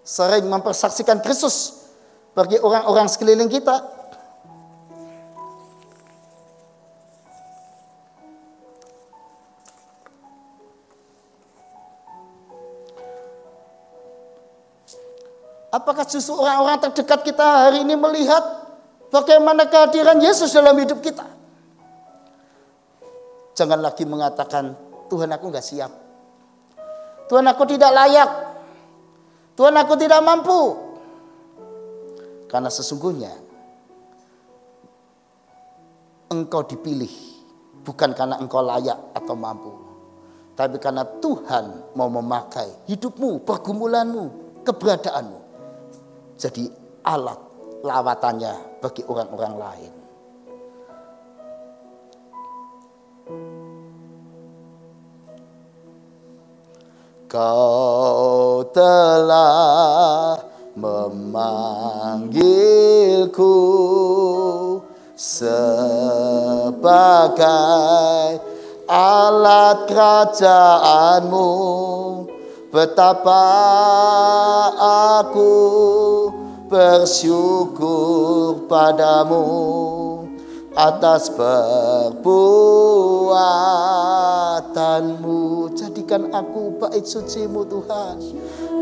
Speaker 18: sering mempersaksikan Kristus bagi orang-orang sekeliling kita? Apakah justru orang-orang terdekat kita hari ini melihat bagaimana kehadiran Yesus dalam hidup kita? Jangan lagi mengatakan, Tuhan aku nggak siap. Tuhan aku tidak layak. Tuhan aku tidak mampu. Karena sesungguhnya engkau dipilih bukan karena engkau layak atau mampu. Tapi karena Tuhan mau memakai hidupmu, pergumulanmu, keberadaanmu jadi alat lawatannya bagi orang-orang lain. Kau telah memanggilku sebagai alat kerajaanmu. Betapa aku bersyukur padamu atas perbuatanmu. Jadikan aku bait sucimu Tuhan.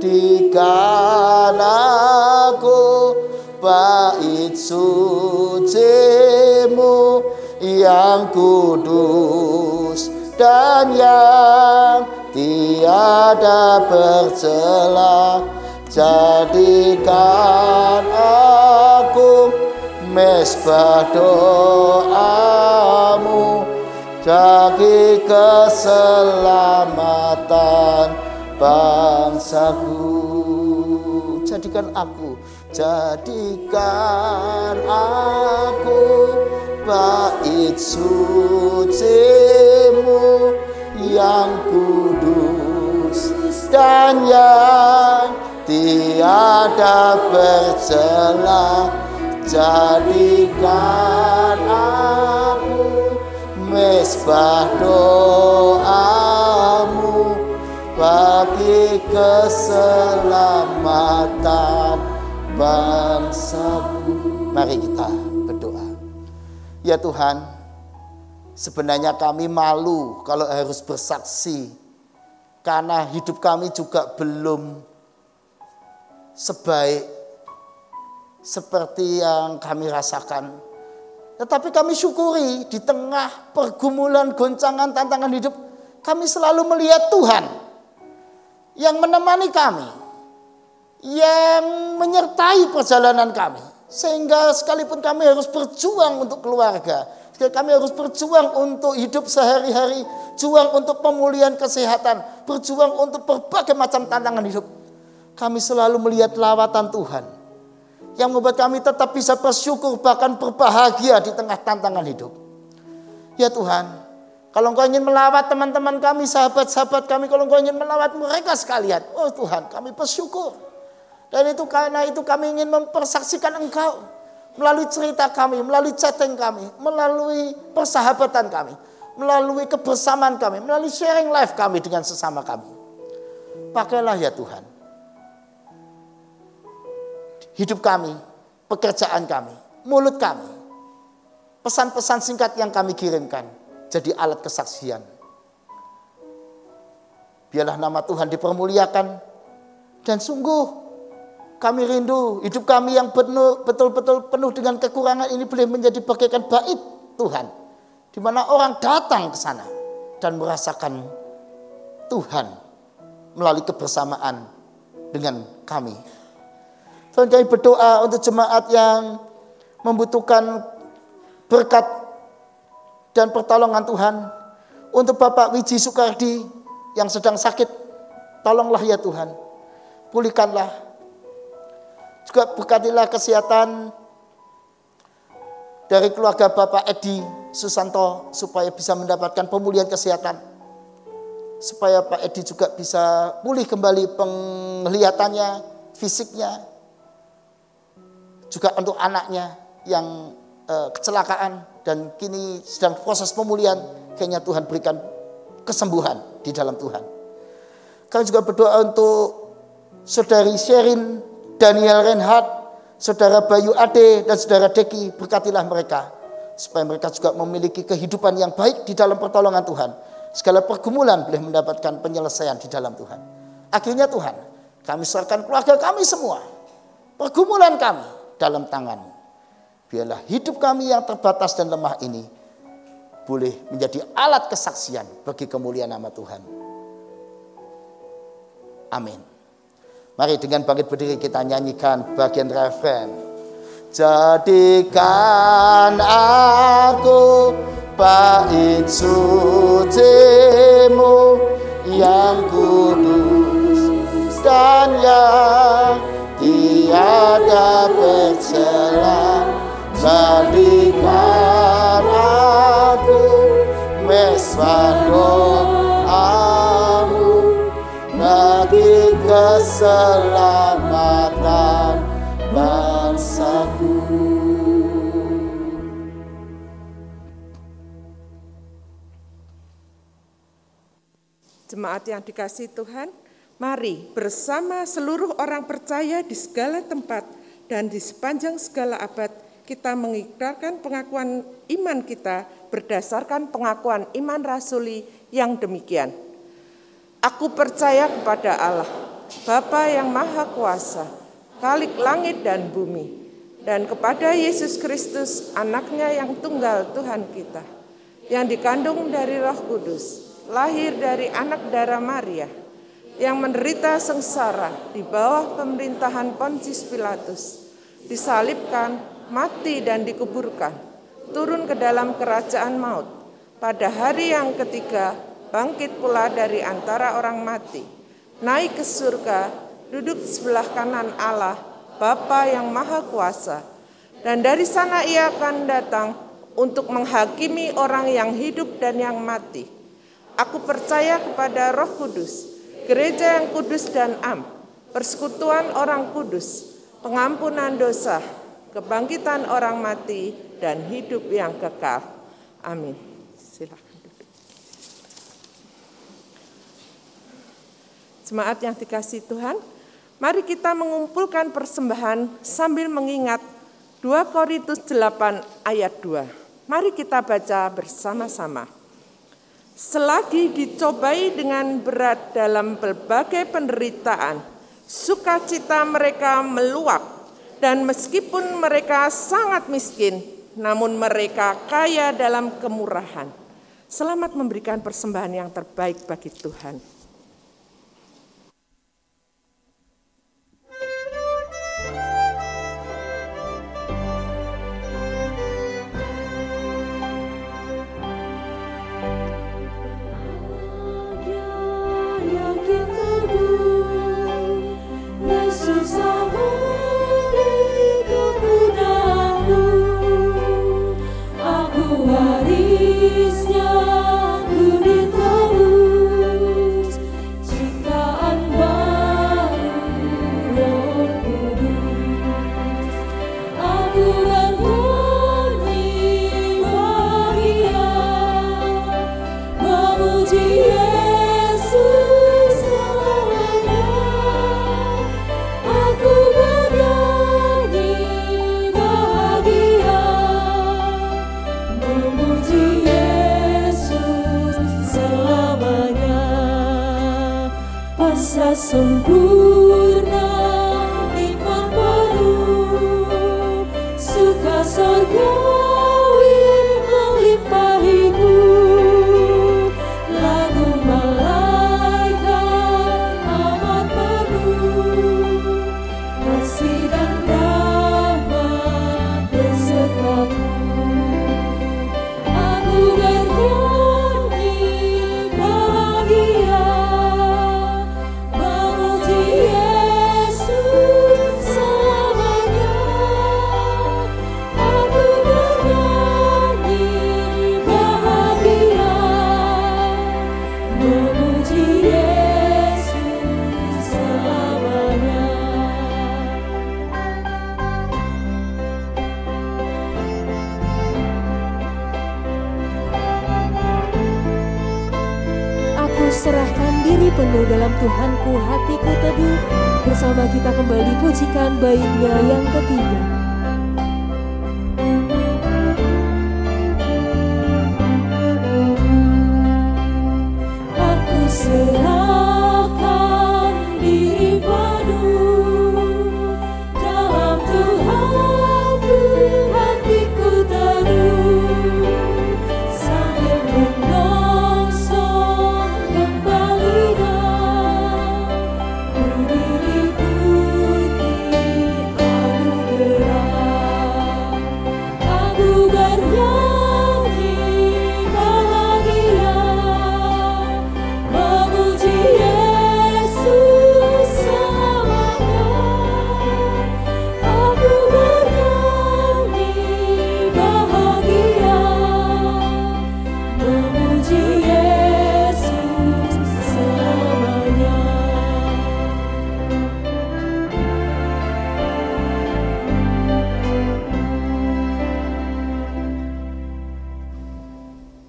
Speaker 18: Dikan aku bait sucimu yang kudus dan yang tiada bercela jadikan aku mesbah doamu bagi keselamatan bangsaku. Jadikan aku jadikan aku bait sucimu yang kudus dan yang tiada bercela jadikan aku mesbah doamu bagi keselamatan bangsaku mari kita berdoa. Ya Tuhan Sebenarnya kami malu kalau harus bersaksi karena hidup kami juga belum sebaik seperti yang kami rasakan. Tetapi kami syukuri di tengah pergumulan, goncangan, tantangan hidup, kami selalu melihat Tuhan yang menemani kami, yang menyertai perjalanan kami. Sehingga sekalipun kami harus berjuang untuk keluarga, kami harus berjuang untuk hidup sehari-hari, juang untuk pemulihan kesehatan, berjuang untuk berbagai macam tantangan hidup. Kami selalu melihat lawatan Tuhan yang membuat kami tetap bisa bersyukur bahkan berbahagia di tengah tantangan hidup. Ya Tuhan, kalau Engkau ingin melawat teman-teman kami, sahabat-sahabat kami, kalau Engkau ingin melawat mereka sekalian, oh Tuhan, kami bersyukur. Dan itu karena itu kami ingin mempersaksikan Engkau melalui cerita kami, melalui chatting kami, melalui persahabatan kami, melalui kebersamaan kami, melalui sharing life kami dengan sesama kami. Pakailah ya Tuhan. Hidup kami, pekerjaan kami, mulut kami, pesan-pesan singkat yang kami kirimkan jadi alat kesaksian. Biarlah nama Tuhan dipermuliakan dan sungguh Kami rindu hidup kami yang betul-betul penuh dengan kekurangan ini boleh menjadi bagaikan bait Tuhan. Di mana orang datang ke sana dan merasakan Tuhan melalui kebersamaan dengan kami. Tuhan kami berdoa untuk jemaat yang membutuhkan berkat dan pertolongan Tuhan. Untuk Bapak Wiji Soekardi yang sedang sakit, tolonglah ya Tuhan. Pulihkanlah. Juga berkatilah kesehatan dari keluarga Bapak Edi Susanto supaya bisa mendapatkan pemulihan kesehatan. Supaya Pak Edi juga bisa pulih kembali penglihatannya, fisiknya. Juga untuk anaknya yang eh, kecelakaan dan kini sedang proses pemulihan, kayaknya Tuhan berikan kesembuhan di dalam Tuhan. Kami juga berdoa untuk saudari Sherin, Daniel Reinhardt, saudara Bayu Ade, dan saudara Deki, berkatilah mereka. Supaya mereka juga memiliki kehidupan yang baik di dalam pertolongan Tuhan. Segala pergumulan boleh mendapatkan penyelesaian di dalam Tuhan. Akhirnya Tuhan, kami serahkan keluarga kami semua. Pergumulan kami dalam tanganmu. Biarlah hidup kami yang terbatas dan lemah ini boleh menjadi alat kesaksian bagi kemuliaan nama Tuhan. Amin. Mari dengan bangkit berdiri kita nyanyikan bagian referen. Jadikan aku bait sucimu yang kudus dan yang tiada bercela jadikan aku mesbah bagi keselamatan bangsaku.
Speaker 21: Jemaat yang dikasih Tuhan, mari bersama seluruh orang percaya di segala tempat dan di sepanjang segala abad kita mengikrarkan pengakuan iman kita berdasarkan pengakuan iman rasuli yang demikian. Aku percaya kepada Allah, Bapa yang Maha Kuasa, Kalik langit dan bumi, dan kepada Yesus Kristus, anaknya yang tunggal Tuhan kita, yang dikandung dari roh kudus, lahir dari anak darah Maria, yang menderita sengsara di bawah pemerintahan Pontius Pilatus, disalibkan, mati dan dikuburkan, turun ke dalam kerajaan maut. Pada hari yang ketiga, bangkit pula dari antara orang mati, naik ke surga, duduk di sebelah kanan Allah, Bapa yang Maha Kuasa. Dan dari sana ia akan datang untuk menghakimi orang yang hidup dan yang mati. Aku percaya kepada Roh Kudus, gereja yang kudus dan am, persekutuan orang kudus, pengampunan dosa, kebangkitan orang mati, dan hidup yang kekal. Amin. Silakan duduk. Jemaat yang dikasih Tuhan, mari kita mengumpulkan persembahan sambil mengingat 2 Korintus 8 ayat 2. Mari kita baca bersama-sama. Selagi dicobai dengan berat dalam berbagai penderitaan, sukacita mereka meluap dan meskipun mereka sangat miskin, namun mereka kaya dalam kemurahan. Selamat memberikan persembahan yang terbaik bagi Tuhan.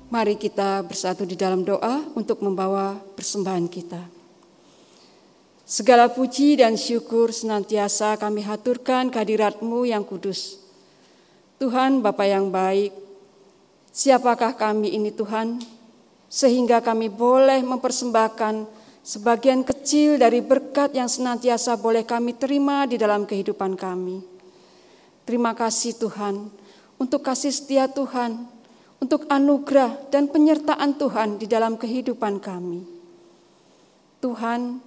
Speaker 1: Mari kita bersatu di dalam doa untuk membawa persembahan kita. Segala puji dan syukur senantiasa kami haturkan kehadirat-Mu yang kudus. Tuhan Bapa yang baik, siapakah kami ini Tuhan, sehingga kami boleh mempersembahkan sebagian kecil dari berkat yang senantiasa boleh kami terima di dalam kehidupan kami. Terima kasih Tuhan, untuk kasih setia Tuhan, untuk anugerah dan penyertaan Tuhan di dalam kehidupan kami. Tuhan,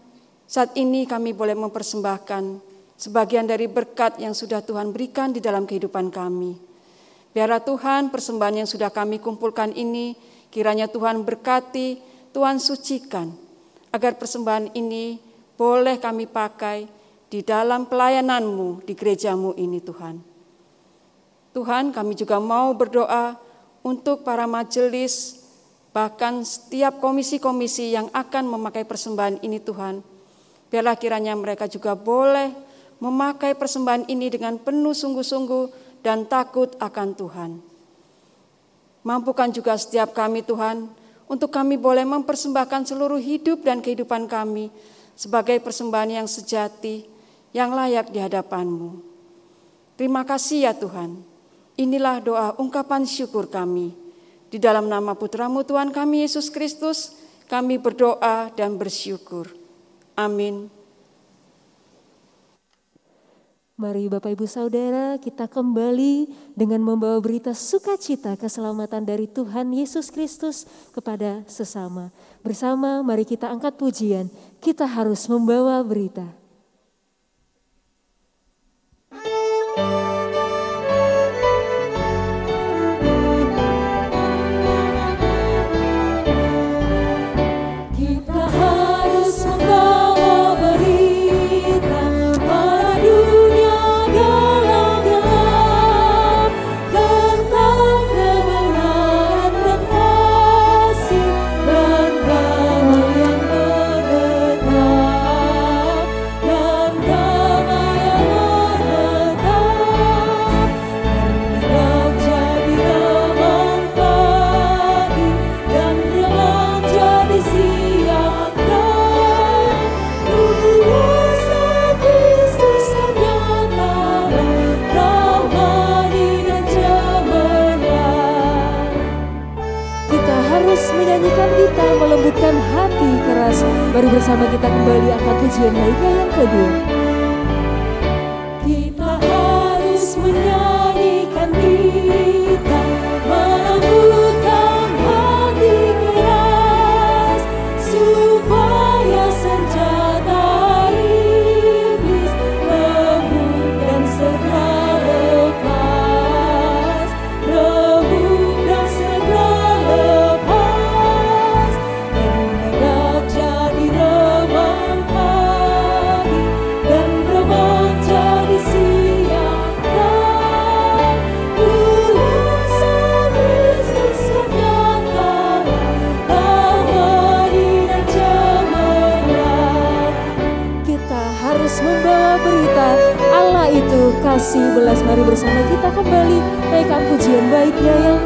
Speaker 1: saat ini kami boleh mempersembahkan sebagian dari berkat yang sudah Tuhan berikan di dalam kehidupan kami. Biarlah Tuhan persembahan yang sudah kami kumpulkan ini, kiranya Tuhan berkati, Tuhan sucikan, agar persembahan ini boleh kami pakai di dalam pelayananmu di gerejamu ini Tuhan. Tuhan kami juga mau berdoa untuk para majelis, bahkan setiap komisi-komisi yang akan memakai persembahan ini Tuhan. Biarlah kiranya mereka juga boleh memakai persembahan ini dengan penuh sungguh-sungguh dan takut akan Tuhan. Mampukan juga setiap kami Tuhan, untuk kami boleh mempersembahkan seluruh hidup dan kehidupan kami sebagai persembahan yang sejati, yang layak di hadapan-Mu. Terima kasih ya Tuhan. Inilah doa ungkapan syukur kami. Di dalam nama putramu Tuhan kami Yesus Kristus, kami berdoa dan bersyukur. Amin.
Speaker 17: Mari Bapak Ibu Saudara kita kembali dengan membawa berita sukacita keselamatan dari Tuhan Yesus Kristus kepada sesama. Bersama mari kita angkat pujian, kita harus membawa berita. Bersama kita kembali angkat pujian lainnya yang kedua. Kasih belas. Mari bersama kita kembali. Naikkan pujian baiknya yang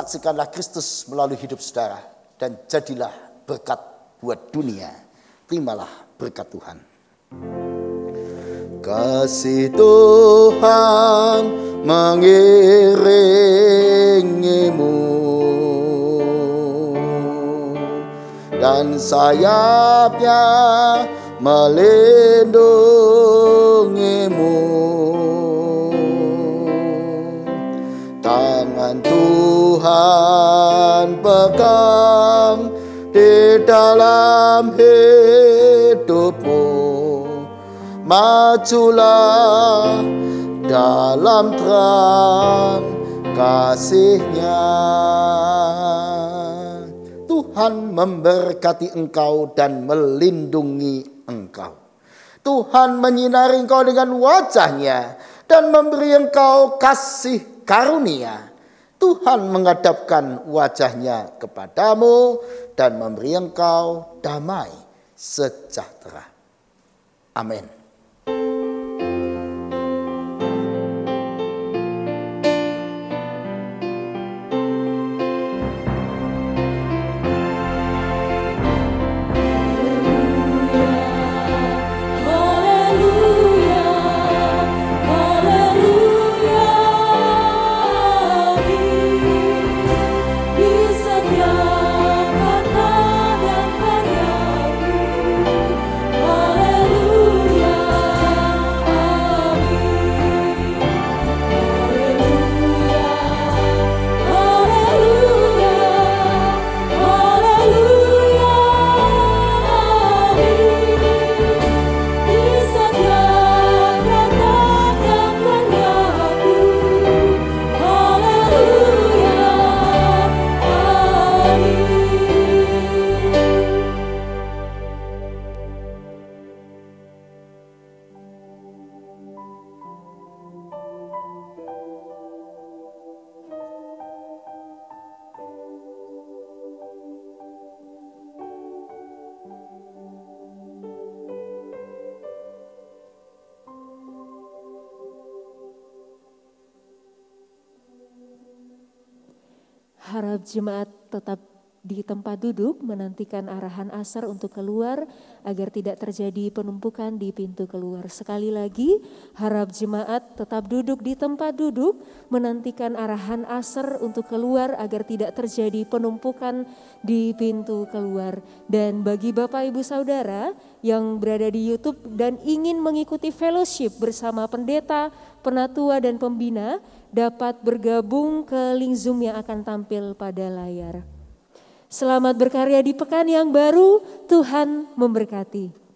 Speaker 18: saksikanlah Kristus melalui hidup saudara dan jadilah berkat buat dunia. Terimalah berkat Tuhan. Kasih Tuhan mengiringimu dan sayapnya melindungimu. Tuhan pegang di dalam hidupmu. Majulah dalam terang kasihnya. Tuhan memberkati engkau dan melindungi engkau. Tuhan menyinari engkau dengan wajahnya dan memberi engkau kasih karunia. Tuhan menghadapkan wajahnya kepadamu dan memberi engkau damai sejahtera. Amin.
Speaker 22: Jemaat tetap di tempat duduk menantikan arahan asar untuk keluar agar tidak terjadi penumpukan di pintu keluar. Sekali lagi, harap jemaat tetap duduk di tempat duduk menantikan arahan asar untuk keluar agar tidak terjadi penumpukan di pintu keluar. Dan bagi Bapak Ibu Saudara yang berada di YouTube dan ingin mengikuti fellowship bersama pendeta, penatua dan pembina dapat bergabung ke link Zoom yang akan tampil pada layar. Selamat berkarya di pekan yang baru, Tuhan memberkati.